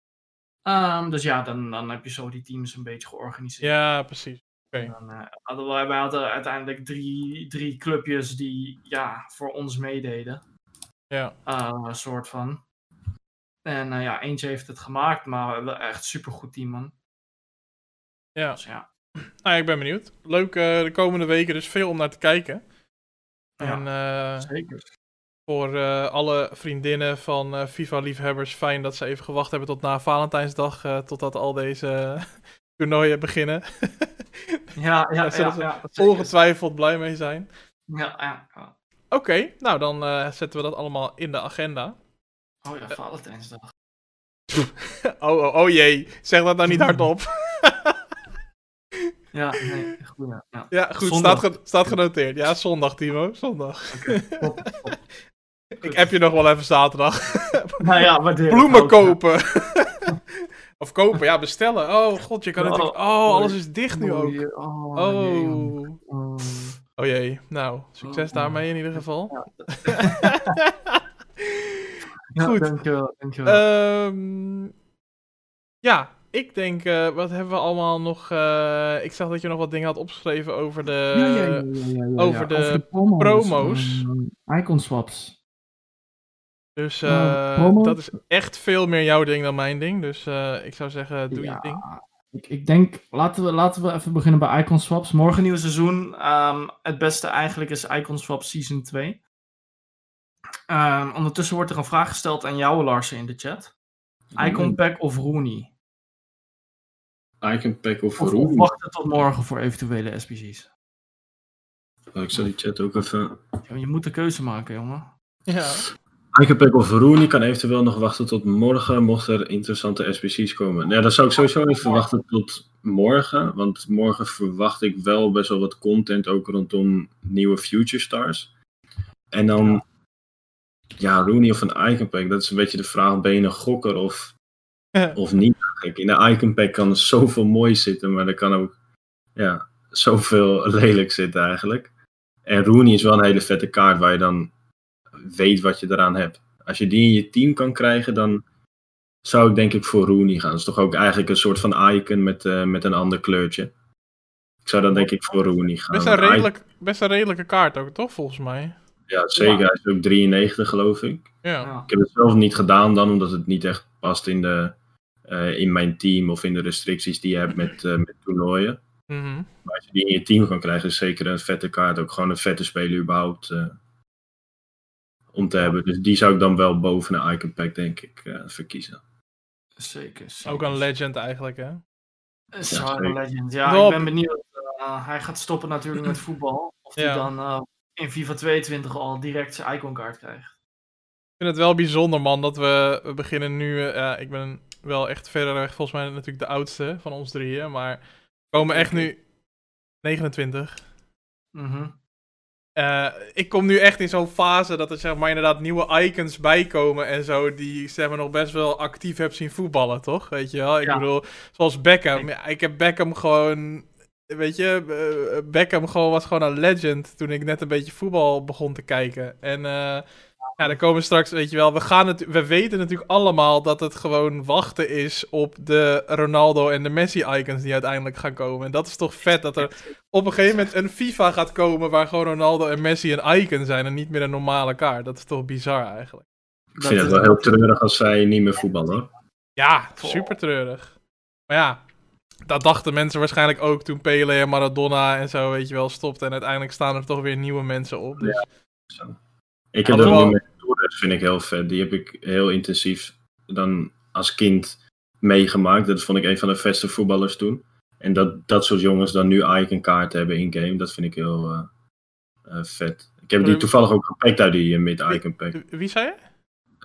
B: Ehm, dus ja, dan, dan heb je zo die teams een beetje georganiseerd.
A: Ja, precies.
B: En Dan, eh, hadden wij, wij hadden uiteindelijk drie, drie clubjes die ja, voor ons meededen.
A: Ja.
B: Een soort van. En eh, ja, eentje heeft het gemaakt, maar wel echt supergoed team, man.
A: Ja.
B: Dus ja.
A: Nou, ja, ik ben benieuwd. Leuk eh, de komende weken, dus veel om naar te kijken.
B: Ja,
A: En eh,
B: zeker.
A: voor eh, alle vriendinnen van FIFA-liefhebbers, fijn dat ze even gewacht hebben tot na Valentijnsdag, totdat al deze toernooien beginnen.
B: Ja, ja,
A: Daar zullen
B: ja,
A: ze. Ongetwijfeld blij mee zijn.
B: Ja, ja, ja.
A: Oké, nou dan zetten we dat allemaal in de agenda.
B: Oh ja, Valentijnsdag.
A: oh, oh, oh jee, zeg dat nou niet hardop.
B: Ja, nee, goed. Ja, ja.
A: goed,
B: Zondag.
A: staat, ge- staat genoteerd. Ja, zondag, Timo, zondag. Ik heb je nog wel even zaterdag.
B: Nou ja, ik
A: Bloemen
B: ook,
A: kopen. of kopen, ja, bestellen. Oh god, je kan
B: Oh,
A: natuurlijk... Oh, alles is dicht nu ook.
B: Oh.
A: Oh.
B: Oh.
A: Oh jee, nou, succes
B: Oh.
A: daarmee in ieder geval.
B: Ja,
A: Goed.
B: dankjewel, dankjewel.
A: Ehm ja, ik denk, eh, wat hebben we allemaal nog... eh, ik zag dat je nog wat dingen had opgeschreven over de...
B: ja, ja, ja,
A: over de
B: promo's.
A: promo's.
B: ehm, icon swaps.
A: Dus
B: Eh,
A: eh,
B: promo?
A: dat is echt veel meer jouw ding dan mijn ding. Dus eh, ik zou zeggen, doe je ding.
B: Ik, ik denk, laten we, laten we even beginnen bij Icon Swaps. Morgen nieuw seizoen. Ehm, het beste eigenlijk is Icon Swaps Season 2. Ehm, ondertussen wordt er een vraag gesteld aan jou, Larsen, in de chat. Icon Pack of Rooney?
C: Icon Pack of
B: Of, of
C: Room.
B: wachten tot morgen voor eventuele SPC's?
C: Oh, ik zal die chat ook even...
B: Ja, Je moet de keuze maken, jongen.
A: Ja.
C: Icon Pack of Rooney kan eventueel nog wachten tot morgen, mocht er interessante SBC's komen. Ja, dan zou ik sowieso even wachten tot morgen, want morgen verwacht ik wel best wel wat content, ook rondom nieuwe Future Stars. En dan, ja, Rooney of een Icon Pack, dat is een beetje de vraag, ben je een gokker of, of niet? In de Icon Pack kan er zoveel moois zitten, maar er kan ook, ja, zoveel lelijk zitten eigenlijk. En Rooney is wel een hele vette kaart waar je dan weet wat je eraan hebt. Als je die in je team kan krijgen, dan zou ik denk ik voor Rooney gaan. Dat is toch ook eigenlijk een soort van icon met, eh, met een ander kleurtje. Ik zou dan denk ik voor Rooney gaan.
A: Best een, redelijk, best een redelijke kaart ook, toch? Volgens mij.
C: Ja, zeker. Hij is ook 93 geloof ik.
A: Ja.
B: Ja.
C: Ik heb het zelf niet gedaan dan, omdat het niet echt past in, de, eh, in mijn team of in de restricties die je hebt met, eh, met toernooien.
A: Mhm.
C: Maar als je die in je team kan krijgen, is zeker een vette kaart. Ook gewoon een vette speler überhaupt eh, om te hebben. Dus die zou ik dan wel boven een Icon Pack, denk ik, eh, verkiezen.
B: Zeker, zeker.
A: Ook een legend eigenlijk, hè?
B: Een zware
C: zeker.
B: legend. Ja,
A: Rob.
B: ik ben benieuwd. Eh, hij gaat stoppen natuurlijk met voetbal. Of
A: Ja.
B: hij dan eh, in FIFA 22 al direct zijn iconkaart krijgt.
A: Ik vind het wel bijzonder, man, dat we, we beginnen nu... eh, ik ben wel echt verder weg, volgens mij natuurlijk de oudste van ons drieën. Maar we komen echt nu... 29.
B: Mhm.
A: Eh, ik kom nu echt in zo'n fase dat er zeg maar inderdaad nieuwe icons bijkomen en zo, die zeg maar nog best wel actief heb zien voetballen, toch? Weet je wel? Ik
B: Ja.
A: bedoel, zoals Beckham. Ja, ik heb Beckham gewoon, weet je, eh, Beckham gewoon was gewoon een legend toen ik net een beetje voetbal begon te kijken. En eh ja, dan komen straks, weet je wel, we, gaan het, we weten natuurlijk allemaal dat het gewoon wachten is op de Ronaldo en de Messi icons die uiteindelijk gaan komen. En dat is toch vet dat er op een gegeven moment een FIFA gaat komen waar gewoon Ronaldo en Messi een icon zijn en niet meer een normale kaart. Dat is toch bizar eigenlijk.
C: Ik vind het wel heel treurig als zij niet meer voetballen. hoor.
A: Ja, super treurig. Maar ja, dat dachten mensen waarschijnlijk ook toen Pele en Maradona en zo, weet je wel, stopten. En uiteindelijk staan er toch weer nieuwe mensen op. Dus.
C: Ik heb dat
A: wel-
C: nu met Torres, vind ik heel vet. Die heb ik heel intensief dan als kind meegemaakt. Dat vond ik een van de vetste voetballers toen. En dat dat soort jongens dan nu icon kaart hebben in-game, dat vind ik heel eh, eh, vet. Ik heb die
A: Eh,
C: toevallig ook gepakt uit die eh, mid-icon pack.
A: Wie zei je?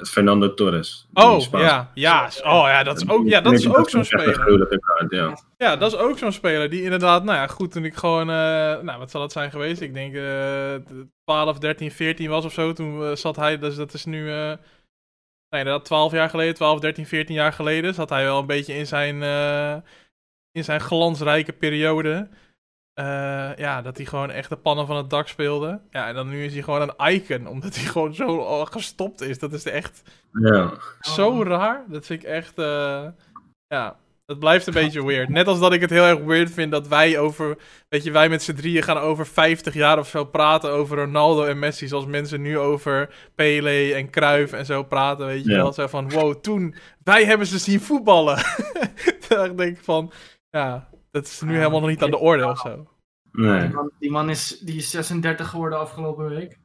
C: Fernando Torres.
A: Oh, ja, ja. Oh ja, dat is ook, ja, dat is ook zo'n speler.
C: ja.
A: Ja, dat is ook zo'n speler die inderdaad, nou ja, goed, toen ik gewoon, eh, nou, wat zal het zijn geweest? Ik denk eh 12, 13, 14 was of zo, toen eh, zat hij, dus dat is nu, eh nee, dat 12 jaar geleden, 12, 13, 14 jaar geleden, zat hij wel een beetje in zijn, in zijn glansrijke periode. Eh, ja, dat hij gewoon echt de pannen van het dak speelde. Ja, en dan nu is hij gewoon een icon, omdat hij gewoon zo al gestopt is. Dat is echt
C: ja.
A: zo raar. Dat vind ik echt. eh, ja, het blijft een beetje weird. Net als dat ik het heel erg weird vind dat wij over. Weet je, wij met z'n drieën gaan over 50 jaar of zo praten over Ronaldo en Messi. Zoals mensen nu over Pele en Cruyff en zo praten. Weet je
C: Ja.
A: wel. Zo van: wow, toen. Wij hebben ze zien voetballen. Dan denk ik van. Ja, dat is nu
B: Ja,
A: helemaal nog niet aan de orde of zo.
C: Nee.
B: Die man, die man is, die is 36 geworden afgelopen week.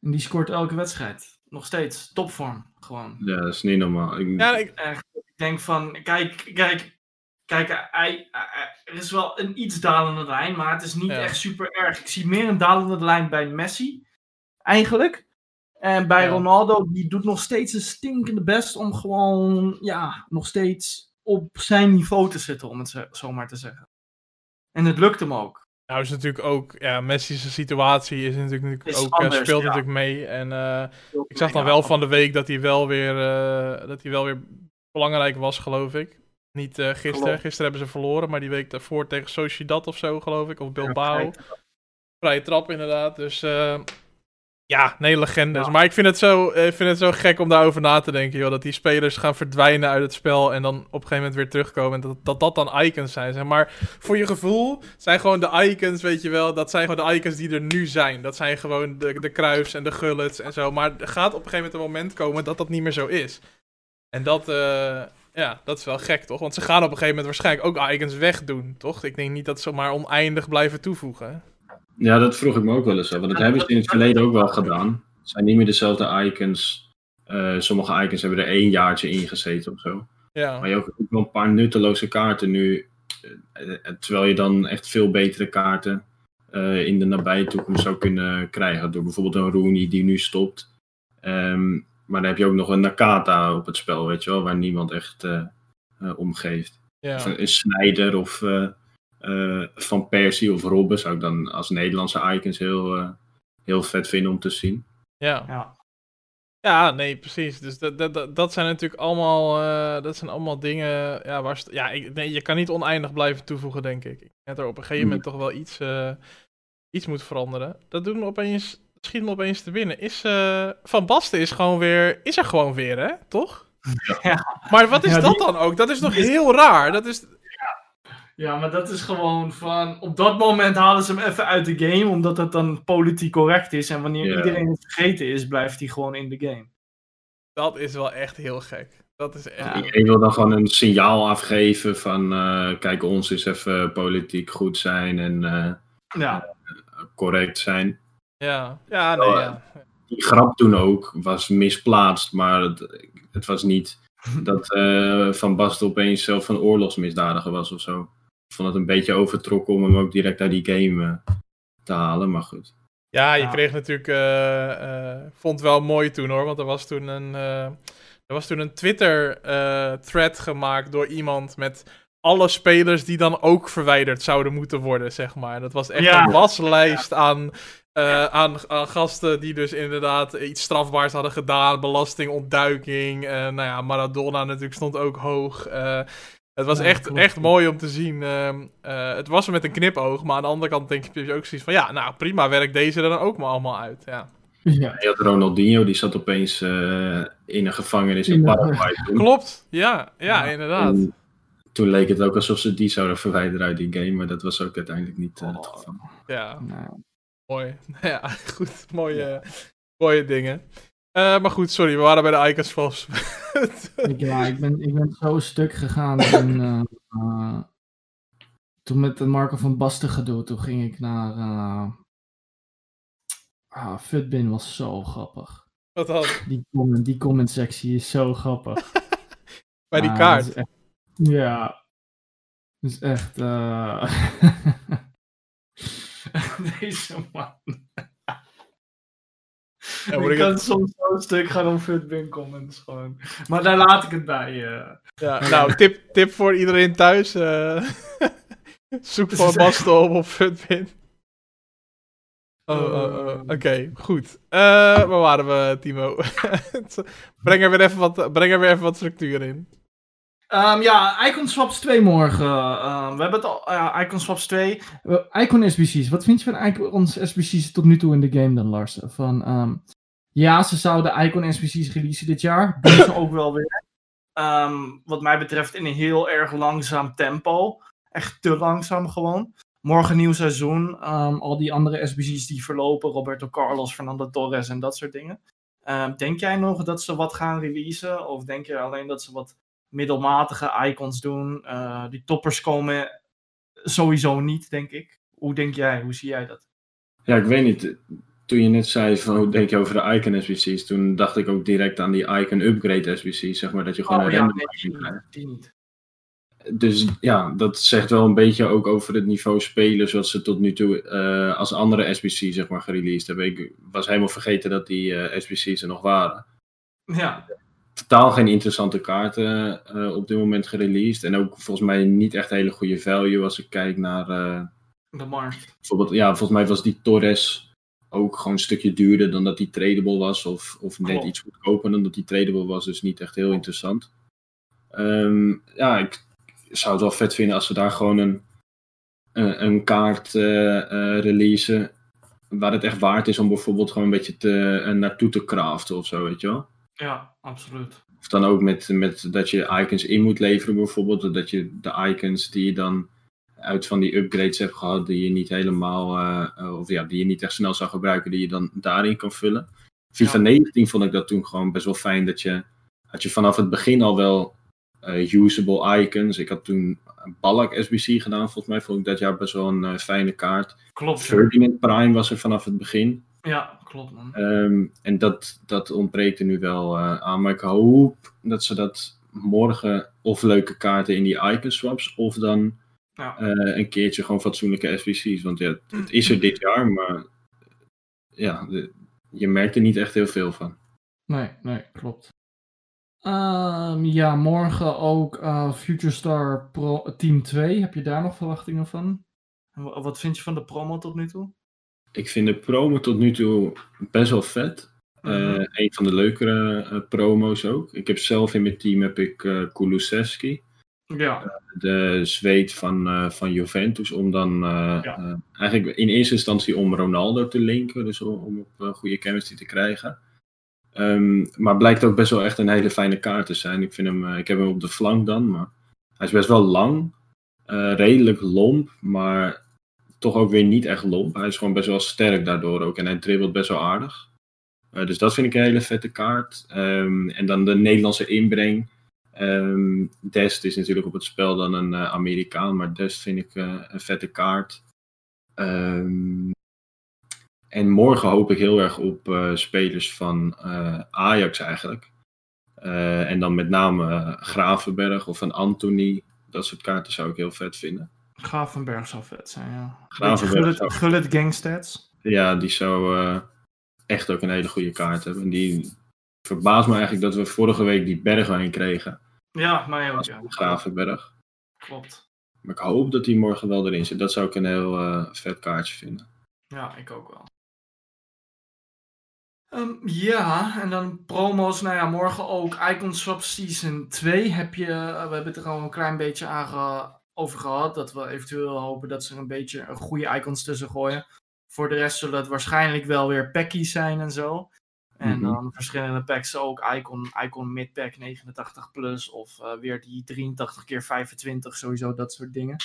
B: En die scoort elke wedstrijd. Nog steeds. Topvorm. Gewoon.
C: Ja, dat is niet normaal. Ik,
A: Ja, ik,
B: Echt. Ik denk van, kijk, kijk. Kijk, hij, hij- er is wel een iets dalende lijn, maar het is niet
A: Ja.
B: echt super erg. Ik zie meer een dalende lijn bij Messi, eigenlijk. En bij
A: Ja.
B: Ronaldo, die doet nog steeds een stinkende best om gewoon, ja, nog steeds op zijn niveau te zitten, om het zo, maar te zeggen. En het lukt hem ook.
A: Nou is natuurlijk ook, ja, Messi's situatie is natuurlijk,
B: Is
A: ook, eh,
B: anders,
A: speelt
B: ja.
A: natuurlijk mee. En eh, ik zag dan wel van de week dat hij wel weer, eh, dat hij wel weer belangrijk was, geloof ik. Niet eh, gisteren, gisteren hebben ze verloren, maar die week daarvoor tegen Sociedad of zo, geloof ik. Of Bilbao.
B: Ja,
A: Vrije trap inderdaad, dus ja, nee, legendes.
B: Ja.
A: Maar ik vind, het zo, ik vind het zo gek om daarover na te denken, joh. Dat die spelers gaan verdwijnen uit het spel en dan op een gegeven moment weer terugkomen. En dat dat, dat dan icons zijn. Zeg maar voor je gevoel zijn gewoon de icons, weet je wel. Dat zijn gewoon de icons die er nu zijn. Dat zijn gewoon de, de Kruifs en de Gullets en zo. Maar er gaat op een gegeven moment een moment komen dat dat niet meer zo is. En dat, eh, ja, dat is wel gek, toch? Want ze gaan op een gegeven moment waarschijnlijk ook icons wegdoen, toch? Ik denk niet dat ze maar oneindig blijven toevoegen.
C: Ja, dat vroeg ik me ook wel eens af. Want dat
B: Ja,
C: hebben ze in het verleden ook wel gedaan. Het zijn niet meer dezelfde icons. Eh, sommige icons hebben er één jaartje in gezeten of zo.
A: Ja,
C: Maar je hebt ook wel een paar nutteloze kaarten nu. eh, eh, terwijl je dan echt veel betere kaarten in de nabije toekomst zou kunnen krijgen. Door bijvoorbeeld een Rooney die nu stopt. Ehm, maar dan heb je ook nog een Nakata op het spel, weet je wel. Waar niemand echt om geeft.
A: ja.
C: Of een Snijder of eh, Van Persie of Robben zou ik dan als Nederlandse icons heel, eh, heel vet vinden om te zien.
A: ja.
B: Ja.
A: Ja, nee, precies. Dus dat, dat, dat, dat zijn natuurlijk allemaal, eh, dat zijn allemaal dingen. Ja, waar, ja ik, nee, je kan niet oneindig blijven toevoegen, denk ik. Ik denk dat er op een gegeven moment toch wel iets, eh, iets moet veranderen. Dat doet me opeens, schiet me opeens te binnen. Is, eh, Van Basten is gewoon weer, is er gewoon weer, hè? Toch?
B: Ja.
A: Maar wat is
B: Ja,
A: dat dan ook? Dat is toch
B: die is-
A: heel raar? Dat is,
B: Ja, maar dat is gewoon van. Op dat moment halen ze hem even uit de game, omdat het dan politiek correct is. En wanneer iedereen het vergeten is, blijft hij gewoon in de game.
A: Dat is wel echt heel gek. Dat is echt...
B: Ja.
C: Ik wil dan gewoon een signaal afgeven van, eh, kijk, ons is even politiek goed zijn en eh,
B: Ja,
C: correct zijn.
A: Ja, ja, nee,
C: Oh,
A: ja.
C: Die grap toen ook was misplaatst, maar het, het was niet dat eh, Van Basten opeens zelf een oorlogsmisdadiger was of zo. Ik vond het een beetje overtrokken om hem ook direct uit die game eh, te halen, maar goed.
A: Ja, je
B: Ja.
A: kreeg natuurlijk. eh, eh, vond het wel mooi toen hoor, want er was toen een. eh, er was toen een Twitter-thread gemaakt door iemand met alle spelers die dan ook verwijderd zouden moeten worden, zeg maar. Dat was echt
B: Ja.
A: een waslijst aan, eh, aan, aan gasten die dus inderdaad iets strafbaars hadden gedaan, belastingontduiking. eh nou ja, Maradona natuurlijk stond ook hoog. Het was
B: Ja,
A: echt,
B: klopt.
A: echt mooi om te zien. ehm, eh, het was met een knipoog, maar aan de andere kant denk je ook zoiets van... Ja, nou prima, werkt deze er dan ook maar allemaal uit. Ja.
B: ja.
C: Je had Ronaldinho, die zat opeens eh, in een gevangenis in. Paraguay. toen.
A: Klopt, ja, ja,
B: Ja,
A: inderdaad.
C: En toen leek het ook alsof ze die zouden verwijderen uit die game, maar dat was ook uiteindelijk niet eh, het
B: Oh.
C: geval.
A: Ja,
B: Nou,
A: mooi. Ja, goed, mooie, mooie dingen. Eh, maar goed, sorry, we waren bij de Icons
D: ja, ik ben, ik ben zo stuk gegaan toen, eh, eh, toen met de Marco van Basten gedoe. Toen ging ik naar. ah, Futbin was zo grappig.
A: Wat dan?
D: Die comment, die comment sectie is zo grappig.
A: Bij die
D: Ah,
A: kaart.
D: echt- ja. Dat is echt.
B: Deze man.
A: Ja, moet
B: ik
A: ik
B: kan
A: het-
B: soms zo stuk gaan om Futbin comments gewoon. Maar daar laat ik het bij. eh.
A: Ja, nou, tip, tip voor iedereen thuis. eh, zoek van Basten op op Funpin. Oh, oh, oh, Oké, goed. Eh, waar waren we, Timo? breng, er weer even wat, breng er weer even wat structuur in.
B: Ehm, ja, Icon Swaps 2 morgen. Ehm, we hebben het al. ja, Icon Swaps 2.
D: eh, Icon SBC's. Wat vind je van Icon SBC's tot nu toe in de game dan, Lars? Van, ehm, ja, ze zouden Icon SBC's releasen dit jaar.
B: doen ze ook wel weer. Wat mij betreft in een heel erg langzaam tempo. Echt te langzaam gewoon. Morgen nieuw seizoen. Al die andere SBC's die verlopen. Roberto Carlos, Fernando Torres en dat soort dingen. Denk jij nog dat ze wat gaan releasen? Of denk je alleen dat ze wat middelmatige icons doen? Eh, die toppers komen sowieso niet, denk ik. Hoe denk jij? Hoe zie jij dat?
C: Ja, ik weet niet. Toen je net zei van hoe denk je over de Icon SBC's, toen dacht ik ook direct aan die Icon Upgrade SBC's, zeg maar, dat je gewoon
B: Oh
C: een
B: ja,
C: random
B: nee,
C: krijgt.
B: die niet.
C: Dus ja, dat zegt wel een beetje ook over het niveau spelen zoals ze tot nu toe eh, als andere SBC's zeg maar gereleased hebben. Ik was helemaal vergeten dat die eh, SBC's er nog waren.
B: Ja,
C: Totaal geen interessante kaarten eh, op dit moment gereleased. En ook volgens mij niet echt hele goede value als ik kijk naar eh,
B: de markt.
C: bijvoorbeeld, ja, volgens mij was die Torres ook gewoon een stukje duurder dan dat die tradable was. Of, of net
B: Klopt.
C: iets goedkoper dan dat die tradable was. Dus niet echt heel interessant. Ehm, ja, ik zou het wel vet vinden als ze daar gewoon een, een, een kaart eh eh, releasen. Waar het echt waard is om bijvoorbeeld gewoon een beetje te, eh, naartoe te craften of zo, weet je wel.
B: Ja, absoluut.
C: Of dan ook met, met dat je icons in moet leveren bijvoorbeeld. Dat je de icons die je dan uit van die upgrades hebt gehad, die je niet helemaal, eh, eh, of ja, die je niet echt snel zou gebruiken, die je dan daarin kan vullen. FIFA
B: Ja.
C: 19 vond ik dat toen gewoon best wel fijn dat je, had je vanaf het begin al wel eh, usable icons. Ik had toen een Ballack SBC gedaan, volgens mij vond ik dat jaar best wel een fijne kaart.
B: Klopt.
C: Ferdinand Prime was er vanaf het begin.
B: Ja, klopt man.
C: Ehm, en dat, dat ontbreekt er nu wel eh, aan. Maar ik hoop dat ze dat morgen of leuke kaarten in die icon swaps. Of dan
B: Ja.
C: eh, een keertje gewoon fatsoenlijke SBC's. Want ja, het, het is er dit jaar, maar ja, de- je merkt er niet echt heel veel van.
D: Nee, nee, klopt. Ehm, ja, morgen ook eh, Future Star Pro Team 2. Heb je daar nog verwachtingen van?
B: Wat vind je van de promo tot nu toe?
C: Ik vind de promo tot nu toe best wel vet. Eh,
B: Mhm.
C: Een van de leukere eh, promo's ook. Ik heb zelf in mijn team heb ik eh Kulusevski.
B: Ja,
C: de zweet van, eh, van Juventus. Om dan eh,
B: Ja.
C: eh, eigenlijk in eerste instantie om Ronaldo te linken. Dus om, op eh, goede chemistry te krijgen. Ehm, maar blijkt ook best wel echt een hele fijne kaart te zijn. Ik, vind hem, eh, ik heb hem op de flank dan. Maar hij is best wel lang. eh, redelijk lomp, maar toch ook weer niet echt lomp. Hij is gewoon best wel sterk daardoor ook en hij dribbelt best wel aardig. Eh, dus dat vind ik een hele vette kaart. Ehm, en dan de Nederlandse inbreng. Ehm, Dest is natuurlijk op het spel dan een eh, Amerikaan, maar Dest vind ik eh, een vette kaart. Ehm, en morgen hoop ik heel erg op spelers van Ajax eigenlijk. En dan met name Gravenberg of een Anthony. Dat soort kaarten zou ik heel vet vinden.
B: Gravenberg zou vet zijn, ja.
C: Gravenberg
B: Gullit,
C: zou-
B: Gullit gangstats.
C: Ja, die zou eh, echt ook een hele goede kaart hebben. En die verbaast me eigenlijk dat we vorige week die Bergwijn kregen.
B: Ja, mij ook, ja.
C: Gravenberg.
B: Klopt.
C: Maar ik hoop dat die morgen wel erin zit. Dat zou ik een heel eh, vet kaartje vinden.
B: Ja, ik ook wel. Ehm, ja, en dan promo's. Nou ja, morgen ook Icon Swap Season 2 heb je. eh, we hebben het er al een klein beetje aan ge- over gehad. Dat we eventueel hopen dat ze er een beetje een goede icons tussen gooien. Voor de rest zullen het waarschijnlijk wel weer packies zijn en zo. En
C: Mhm.
B: dan verschillende packs ook. Icon, Icon Midpack 89 plus. Of eh, weer die 83 keer 25. Sowieso dat soort dingen.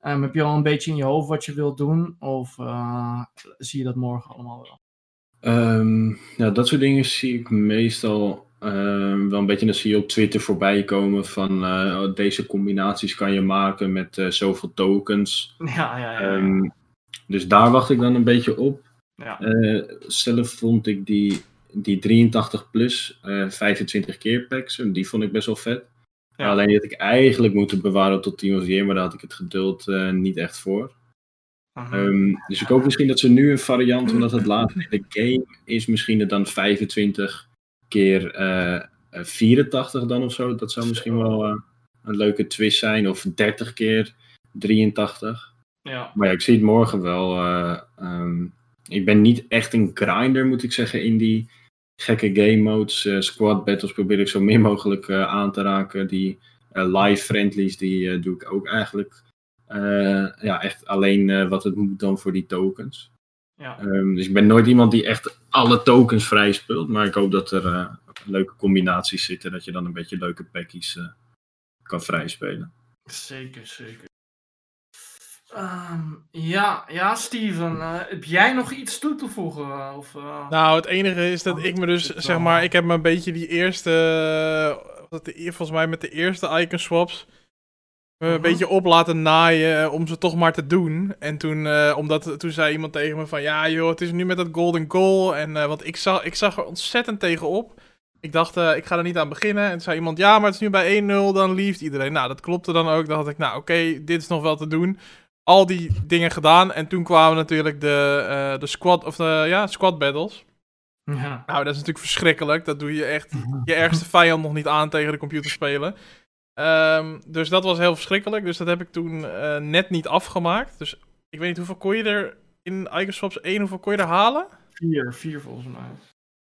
B: Ehm, heb je al een beetje in je hoofd wat je wilt doen? Of eh, zie je dat morgen allemaal wel?
C: Ehm, ja, dat soort dingen zie ik meestal ehm, wel een beetje. Dan zie je op Twitter voorbij komen van eh, oh, deze combinaties kan je maken met eh, zoveel tokens.
B: Ja, ja, ja.
C: Ehm, dus daar wacht ik dan een beetje op.
B: ja.
C: Eh, zelf vond ik die, die 83 plus eh 25 keer packs, die vond ik best wel vet.
B: Ja.
C: Alleen had ik eigenlijk moeten bewaren tot 10 of year, maar daar had ik het geduld niet echt voor. Ehm, dus ik hoop misschien dat ze nu een variant, omdat het later in de game is, misschien het dan 25 keer eh, eh, 84 dan of zo. Dat zou misschien wel eh, een leuke twist zijn. Of 30 keer 83.
B: ja.
C: Maar ja, ik zie het morgen wel. eh, ehm, ik ben niet echt een grinder, moet ik zeggen, in die gekke game modes. Eh, squad battles probeer ik zo min mogelijk eh, aan te raken. Die eh, live friendlies, die eh, doe ik ook eigenlijk. eh, ja, echt alleen eh, wat het moet dan voor die tokens.
B: Ja.
C: Ehm, dus ik ben nooit iemand die echt alle tokens vrij speelt. Maar ik hoop dat er eh, leuke combinaties zitten. Dat je dan een beetje leuke packies eh, kan vrijspelen.
B: Zeker, zeker. Ehm, ja, ja, Steven. eh, heb jij nog iets toe te voegen? Of, eh,
A: Nou, het enige is dat ik me dus, zeg maar, ik heb me een beetje die eerste, wat de, volgens mij met de eerste icon swaps, een beetje op laten naaien eh, om ze toch maar te doen. En toen, eh, omdat, toen zei iemand tegen me van, ja joh, het is nu met dat golden goal. En, eh, want ik zag, ik zag er ontzettend tegenop. Ik dacht, ik ga er niet aan beginnen. En toen zei iemand, ja, maar het is nu bij 1-0, dan lieft iedereen. Nou, dat klopte dan ook. Dan dacht ik, nou oké, dit is nog wel te doen. Al die dingen gedaan. En toen kwamen natuurlijk de, de squad, of de, ja, squad battles.
B: ja.
A: Nou, dat is natuurlijk verschrikkelijk. Dat doe je echt je ergste vijand nog niet aan tegen de computer spelen. Ehm, dus dat was heel verschrikkelijk. Dus dat heb ik toen eh, net niet afgemaakt. Dus ik weet niet hoeveel kon je er in Iconswaps 1, hoeveel kon je er halen?
B: Vier, vier volgens mij.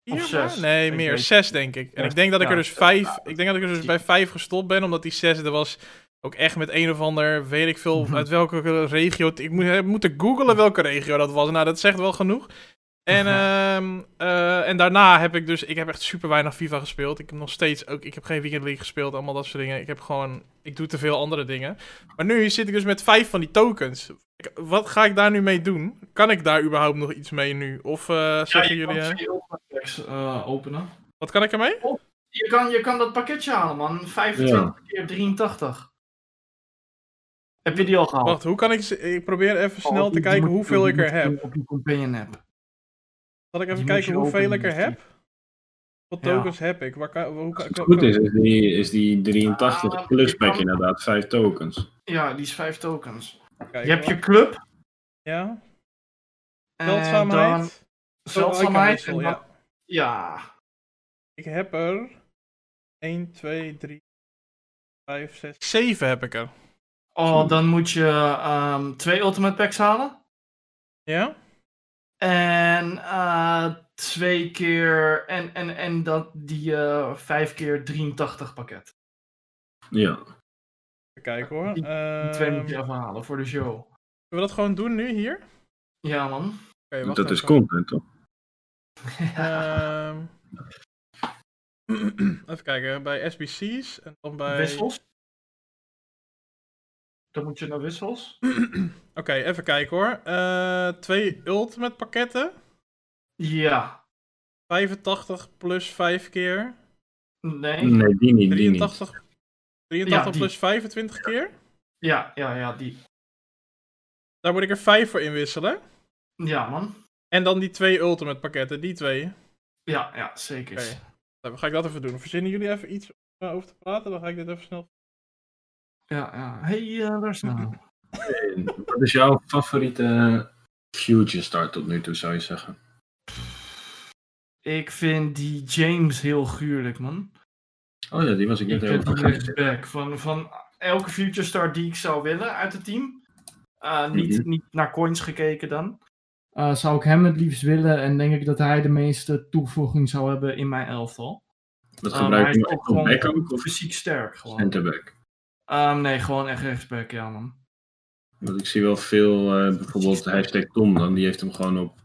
A: Vier
B: Of zes.
A: Nee, meer.
B: weet-
A: Zes, denk ik. En
B: Ja,
A: ik denk dat ik er dus vijf... Ik denk dat ik er dus bij vijf gestopt ben, omdat die zes, er was ook echt met een of ander, weet ik veel, uit welke regio... Ik moet, heb moeten googlen welke regio dat was. Nou, dat zegt wel genoeg. En, ehm, eh, en daarna heb ik dus... Ik heb echt super weinig FIFA gespeeld. Ik heb nog steeds ook... Ik heb geen Weekend League gespeeld, allemaal dat soort dingen. Ik heb gewoon... Ik doe te veel andere dingen. Maar nu zit ik dus met vijf van die tokens. Ik- wat ga ik daar nu mee doen? Kan ik daar überhaupt nog iets mee nu? Of eh,
B: Ja,
A: zeggen
B: je
A: jullie... eh,
B: Ultimate Packs eh, openen.
A: wat kan ik ermee?
B: Je kan, je kan dat pakketje halen, man. 25 keer 83. Heb je die al gehaald?
A: Wacht, hoe kan ik... ze- Ik probeer even
B: Oh,
A: snel te kijken hoeveel ik er
B: je
A: heb.
B: Op je companion app.
A: Zal ik even kijken hoeveel ik er heb?
B: Ja.
A: tokens heb ik? Waar kan, hoe
C: Als het goed is, is die, is die 83
B: Ah,
C: plus pack inderdaad 5 tokens.
B: Ja, die is 5 tokens. je hebt je club.
A: Ja, zeldzaamheid.
B: zeldzaamheid. En
A: wissel,
B: dan- ja.
A: Ik heb er 1, 2, 3, 5, 6, 7 heb ik er.
B: Oh, dan moet je ehm, twee Ultimate Packs halen.
A: Ja?
B: En eh, twee keer. En, en, en dat die eh, vijf keer 83 pakket.
C: Ja.
A: Even kijken hoor.
B: Die- Die
A: Ehm,
B: twee moet je even halen voor de show.
A: Zullen we dat gewoon doen nu hier?
B: Ja, man.
A: Oké, wacht
C: dat is content toch?
A: Ehm, even kijken, bij SBC's en dan bij...
B: Wissels. Dan moet je naar wissels.
A: Oké, even kijken hoor. Eh, twee ultimate pakketten.
B: Ja.
A: 85 plus 5 keer.
B: Nee.
C: Nee, die niet. Die niet.
A: 83, 83
B: Ja, die.
A: plus 25 keer.
B: Ja, ja, ja, die.
A: Daar moet ik er 5 voor inwisselen.
B: Ja, man.
A: En dan die twee ultimate pakketten, die twee.
B: Ja, ja, zeker.
A: Oké. Dan ga ik dat even doen. Verzinnen jullie even iets over te praten? Dan ga ik dit even snel.
B: Ja, ja. hey, eh, daar is nou.
C: Wat is jouw favoriete future start tot nu toe, zou je zeggen?
B: Ik vind die James heel gruwelijk, man.
C: Oh ja, die was ik
B: Ik
C: net vergeten.
B: rechtsback. Van, van elke future star die ik zou willen uit het team. Uh, niet,
C: Mhm.
B: niet naar coins gekeken dan.
D: Eh, zou ik hem het liefst willen en denk ik dat hij de meeste toevoeging zou hebben in mijn elftal.
C: Wat gebruik
B: hij
C: je
B: ook
C: op
B: gewoon
C: back ook of
B: fysiek sterk. Gewoon.
C: centerback?
B: Um, nee, gewoon echt rechtsback, ja man.
C: Want ik zie wel veel, eh, bijvoorbeeld hashtag Tom dan, die heeft hem gewoon op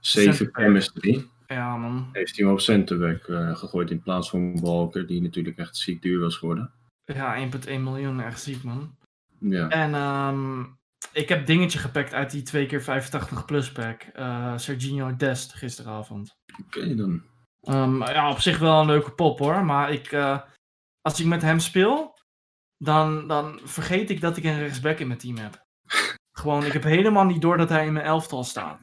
C: 7
B: Centerback.
C: chemistry.
B: Ja man.
C: Heeft hij hem op centerback eh, gegooid in plaats van Walker, die natuurlijk echt ziek duur was geworden.
B: Ja, 1,1 miljoen, echt ziek man.
C: Ja,
B: En ehm, ik heb dingetje gepakt uit die 2 keer 85 plus pack. eh Serginho Dest gisteravond.
C: oké dan.
B: Ehm, ja, op zich wel een leuke pop hoor. Maar ik, als ik met hem speel, dan, dan vergeet ik dat ik een rechtsback in mijn team heb. Gewoon, ik heb helemaal niet door dat hij in mijn elftal staat.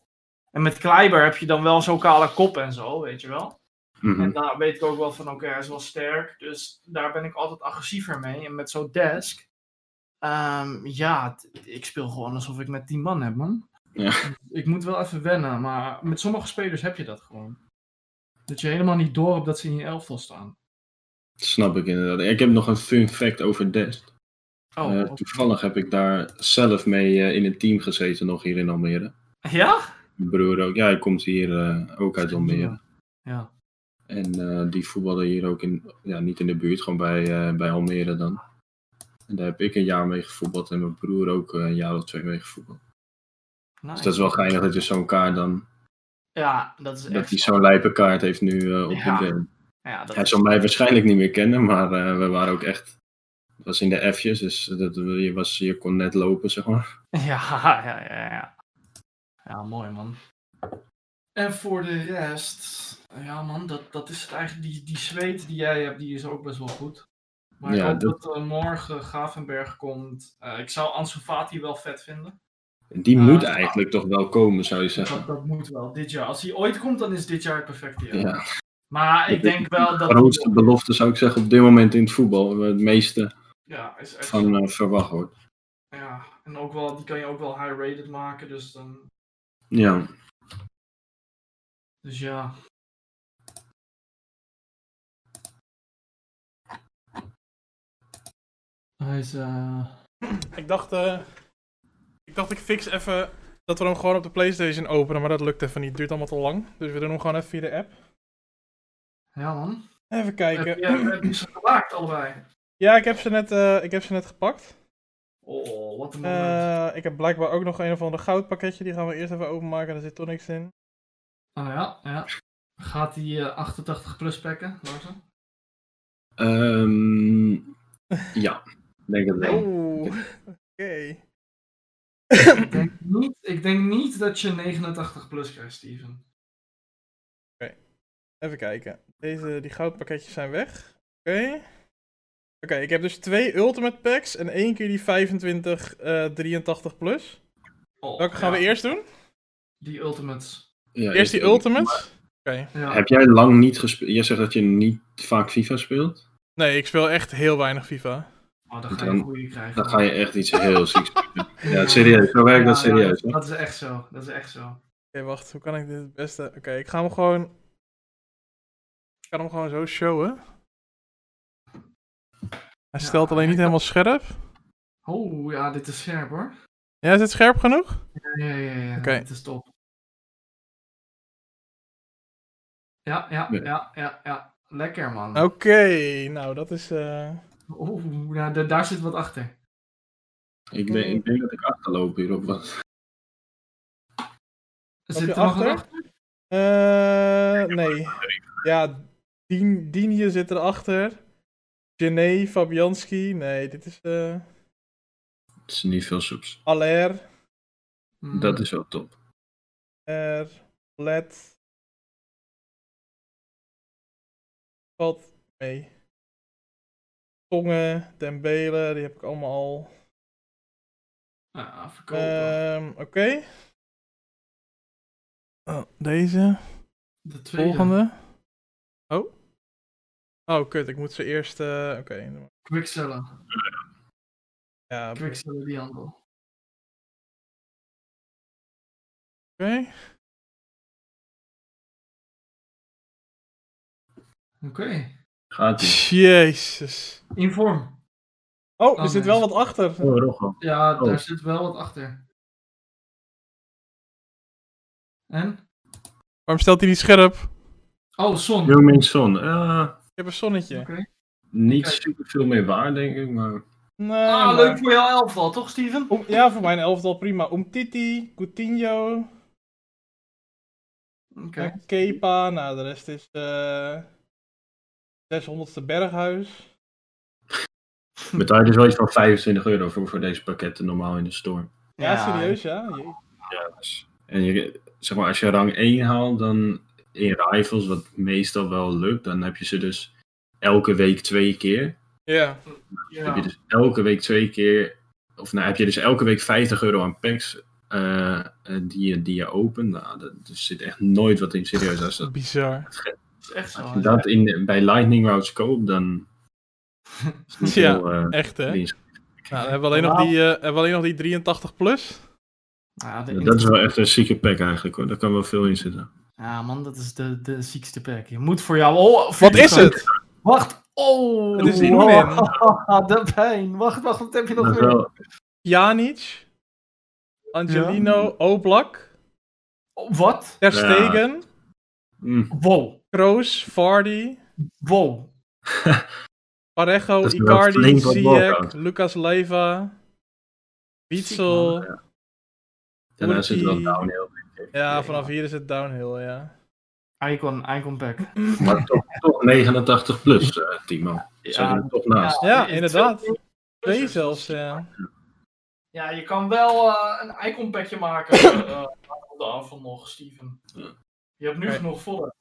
B: En met Kleiber heb je dan wel zo'n kale kop en zo, weet je wel.
C: Mhm.
B: En daar weet ik ook wel van, oké, hij is wel sterk. Dus daar ben ik altijd agressiever mee. En met zo'n desk, ehm, ja, ik speel gewoon alsof ik met 10 man heb, man.
C: Ja.
B: Ik moet wel even wennen, maar met sommige spelers heb je dat gewoon. Dat je helemaal niet door hebt dat ze in je elftal staan.
C: Snap ik inderdaad. Ik heb nog een fun fact over Dest.
B: Oh,
C: Eh, toevallig heb ik daar zelf mee eh, in een team gezeten nog hier in Almere.
B: ja?
C: Mijn broer ook. Ja, hij komt hier eh, ook uit Almere.
B: Ja.
C: En die voetbalde hier ook in, ja, niet in de buurt, gewoon bij, bij Almere dan. En daar heb ik een jaar mee gevoetbald en mijn broer ook een jaar of twee mee gevoetbald. Dus dat is wel geinig dat je zo'n kaart dan,
B: Ja, dat is
C: dat
B: echt...
C: hij zo'n lijpe kaart heeft nu op
B: Ja,
C: de game.
B: Ja, dat
C: Hij
B: is...
C: zal mij waarschijnlijk niet meer kennen, maar eh, we waren ook echt, het was in de F'jes, dus dat, je, was, je kon net lopen, zeg maar.
B: Ja, ja, ja, ja. Ja, mooi man. En voor de rest, ja man, dat, dat is het eigenlijk, die, die zweet die jij hebt, die is ook best wel goed. Maar
C: Ja,
B: ik hoop
C: dat-
B: dat eh, morgen Gavenberg komt. Eh, ik zou Ansu Fati wel vet vinden.
C: En die moet eigenlijk toch wel komen, zou je
B: Dat,
C: zeggen.
B: dat moet wel, dit jaar. Als hij ooit komt, dan is dit jaar het perfecte jaar.
C: Ja.
B: Maar ik denk wel dat...
C: De grootste belofte zou ik zeggen op dit moment in het voetbal, waar het meeste
B: Ja, is echt
C: van eh, verwacht wordt.
B: Ja, en ook wel, die kan je ook wel high-rated maken, dus dan...
C: Ja,
B: Dus ja. Hij is, eh...
A: Ik dacht, eh, ik dacht ik fix even dat we hem gewoon op de PlayStation openen, maar dat lukt even niet. Het duurt allemaal te lang. Dus we doen hem gewoon even via de app.
B: Ja, man.
A: Even
B: Heb
A: kijken.
B: je, heb je ze gemaakt, allebei?
A: Ja, ik heb ze net, eh, ik heb ze net gepakt.
B: Oh, wat een moment.
A: Eh, ik heb blijkbaar ook nog een of ander goudpakketje. Die gaan we eerst even openmaken. Daar zit toch niks in.
B: Oh ja, ja. Gaat die eh, 88 plus packen, Larsen?
C: Ehm, ja, ik denk het wel.
A: Oeh, oké.
B: ik, denk niet, ik denk niet dat je 89 plus krijgt, Steven.
A: Even kijken. Deze, die goudpakketjes zijn weg. Oké. Oké, ik heb dus twee Ultimate Packs en één keer die 25 eh 83 plus.
B: Oh,
A: Welke gaan
B: ja,
A: we eerst doen?
B: Die ultimates.
C: Ja,
A: Eerst die Ultimates? Oké.
B: Ja.
C: Heb jij lang niet gespeeld? Jij zegt dat je niet vaak FIFA speelt?
A: Nee, ik speel echt heel weinig FIFA.
B: Oh, dan ga je
C: Dan-
B: een goede krijgen.
C: Dan ga je echt iets heel zieks doen. Ja, serieus. Zo werkt dat serieus. hè?
B: dat is echt zo. Dat is echt zo.
A: Oké, wacht. Hoe kan ik dit het beste... Oké, ik ga hem gewoon... Ik kan hem gewoon zo showen. Hij
B: Ja,
A: stelt alleen niet helemaal scherp.
B: Oh, ja, dit is scherp hoor.
A: Ja, is het scherp genoeg?
B: Ja, ja, ja, ja.
A: Oké.
B: Dit is top. Ja, ja,
C: Ja.
B: ja, ja. Lekker man.
A: Oké, nou dat is... eh,
B: Oeh, nou, da- daar zit wat achter.
C: Ik, denk, ik denk dat ik achterloop hierop was.
B: Zit
A: je
B: er nog wat
A: achter?
B: achter?
A: Eh, nee. Ja, Dien, Dienje zit erachter. Gené, Fabianski. Nee, dit is... eh
C: Het is niet veel subs.
A: Aller.
C: Dat is wel top.
A: er, let. Valt mee. Tongen, Dembele, die heb ik allemaal al.
B: Ja, verkopen.
A: Ehm, Oké. Oh, deze.
B: de tweede.
A: Volgende. Oh. Oh, kut. Ik moet ze eerst... eh, Oké.
B: Quickseller.
A: Ja, oké.
B: Quickseller die handel. Oké.
C: Gaat ie.
A: Jezus.
B: In vorm.
A: Oh, er
B: Oh,
A: zit
B: nee.
A: wel wat achter.
C: Oh.
B: Ja,
C: Oh.
B: daar zit wel wat achter. En?
A: Waarom stelt hij niet scherp?
B: Oh, Son.
C: Heung-min Son. Eh,
A: heb een zonnetje.
B: Oké.
C: niet super veel meer waar, denk ik. Maar
A: Nee,
B: Ah,
A: maar-
B: leuk voor jouw elftal, toch Steven?
A: Om- ja, voor mijn elftal prima. Umtiti, Coutinho,
B: Oké.
A: eh, Kepa. Nou, de rest is... eh 600ste Berghuis.
C: betaal je dus wel iets van 25 euro voor, voor deze pakketten normaal in de store.
A: Ja, serieus, ja. Jee.
C: Ja, dus- en je, zeg maar, als je rang 1 haalt, dan in rivals, wat meestal wel lukt, dan heb je ze dus elke week twee keer.
A: Ja.
B: Ja.
C: Heb je dus elke week twee keer, of nou heb je dus elke week 50 euro aan packs eh, eh, die, je, die je opent. Nou, dat, er zit echt nooit wat in serieus. Als, dat,
A: Bizar.
B: Dat is echt zo.
C: als je dat in, bij Lightning Routes koopt, dan
A: Ja.
C: eh,
A: Echt, hè?
C: winst.
A: Nou, dan hebben we alleen nog die, eh, hebben we alleen nog die 83 plus.
B: Ja, de-
C: Dat is wel echt een zieke pack eigenlijk hoor. Daar kan wel veel in zitten.
B: Ja, man, dat is de, de ziekste pack. Je moet voor jou... Oh,
A: Wat is het?
B: Wacht. Oh.
A: Het is
B: wow. De pijn. Wacht, wacht. Wat heb je nog meer?
C: wel,
A: Pjanic, Angelino, Oblak,
B: Oh, wat?
A: Ter
C: Ja.
A: Stegen,
C: mm,
B: Wow.
A: Kroos, Vardy,
B: Wow.
A: Parejo, Icardi, Ziyech. Lucas Leiva, Witsel.
B: Ziek,
C: daarna zit het wel downhill.
A: Ja, vanaf hier is het downhill, ja.
B: Icon, icon pack.
C: Maar toch, toch 89 plus, eh, Timo. Er toch naast.
A: Ja, inderdaad.
B: twee-
A: zelfs, ja.
B: Ja, je kan wel eh, een icon packje maken eh, op de avond nog, Steven.
C: Ja.
B: Je hebt nu genoeg voor.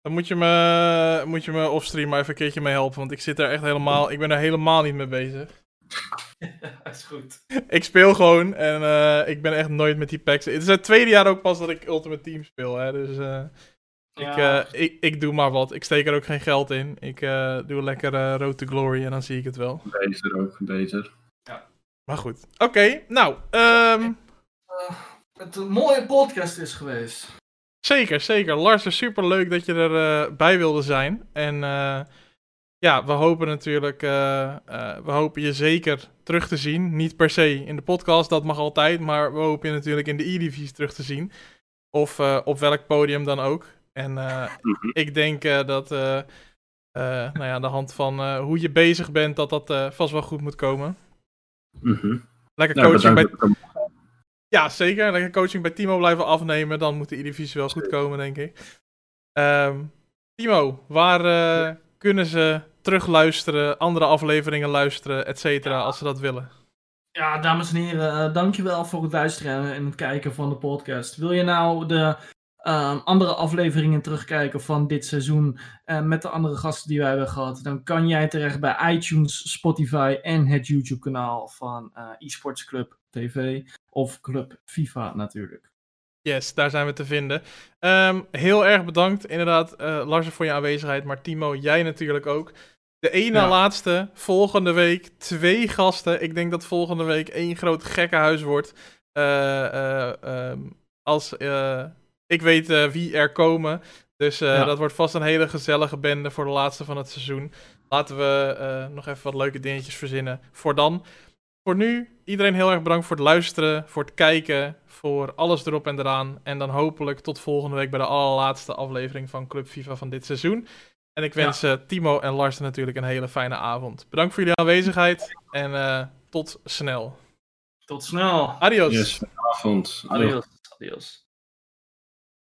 A: Dan moet je me, moet je me offstream maar even een keertje mee helpen, want ik zit er echt helemaal, ik ben er helemaal niet mee bezig.
B: Dat is goed.
A: Ik speel gewoon en eh, ik ben echt nooit met die packs. Het is het tweede jaar ook pas dat ik Ultimate Team speel, hè, dus eh, ik,
B: Ja,
A: eh, ik, ik doe maar wat. Ik steek er ook geen geld in. Ik eh, doe lekker eh, Road to Glory en dan zie ik het wel.
C: Beter ook, beter.
A: Maar goed. Oké, nou, ehm,
B: het een mooie podcast is geweest.
A: zeker, zeker. Lars, super leuk dat je erbij bij wilde zijn. En eh, ja, we hopen natuurlijk, eh, eh, we hopen je zeker terug te zien. Niet per se in de podcast, dat mag altijd, maar we hopen je natuurlijk in de E-Divisie terug te zien. Of eh, op welk podium dan ook. En
C: Mhm.
A: ik denk dat, nou ja, aan de hand van hoe je bezig bent, dat dat vast wel goed moet komen.
C: Mhm.
A: Lekker
C: Nou,
A: coaching bij ja, zeker. Lekker coaching bij Timo blijven afnemen. Dan moet de E-divisie wel goed komen, denk ik. Ehm, Timo, waar kunnen ze terugluisteren, andere afleveringen luisteren, et cetera, als ze dat willen?
B: Ja, dames en heren, eh, dankjewel voor het luisteren en het kijken van de podcast. Wil je nou de ehm, andere afleveringen terugkijken van dit seizoen eh, met de andere gasten die wij hebben gehad, dan kan jij terecht bij iTunes, Spotify en het YouTube-kanaal van eh eSports Club TV of Club FIFA natuurlijk.
A: Yes, daar zijn we te vinden. Ehm, heel erg bedankt, inderdaad, eh Lars, voor je aanwezigheid. Maar Timo, jij natuurlijk ook. De ene
B: Ja.
A: laatste, volgende week twee gasten. Ik denk dat volgende week één groot gekkenhuis wordt. Eh, eh, ehm, als ik weet wie er komen. Dus
B: Ja.
A: dat wordt vast een hele gezellige bende voor de laatste van het seizoen. Laten we nog even wat leuke dingetjes verzinnen voor dan. Voor nu, iedereen heel erg bedankt voor het luisteren, voor het kijken, voor alles erop en eraan. En dan hopelijk tot volgende week bij de allerlaatste aflevering van Club FIFA van dit seizoen. En ik wens eh, Timo en Lars natuurlijk een hele fijne avond. Bedankt voor jullie aanwezigheid en eh, tot snel.
B: Tot snel.
A: Adios.
C: Yes, avond.
B: Adios. Adios.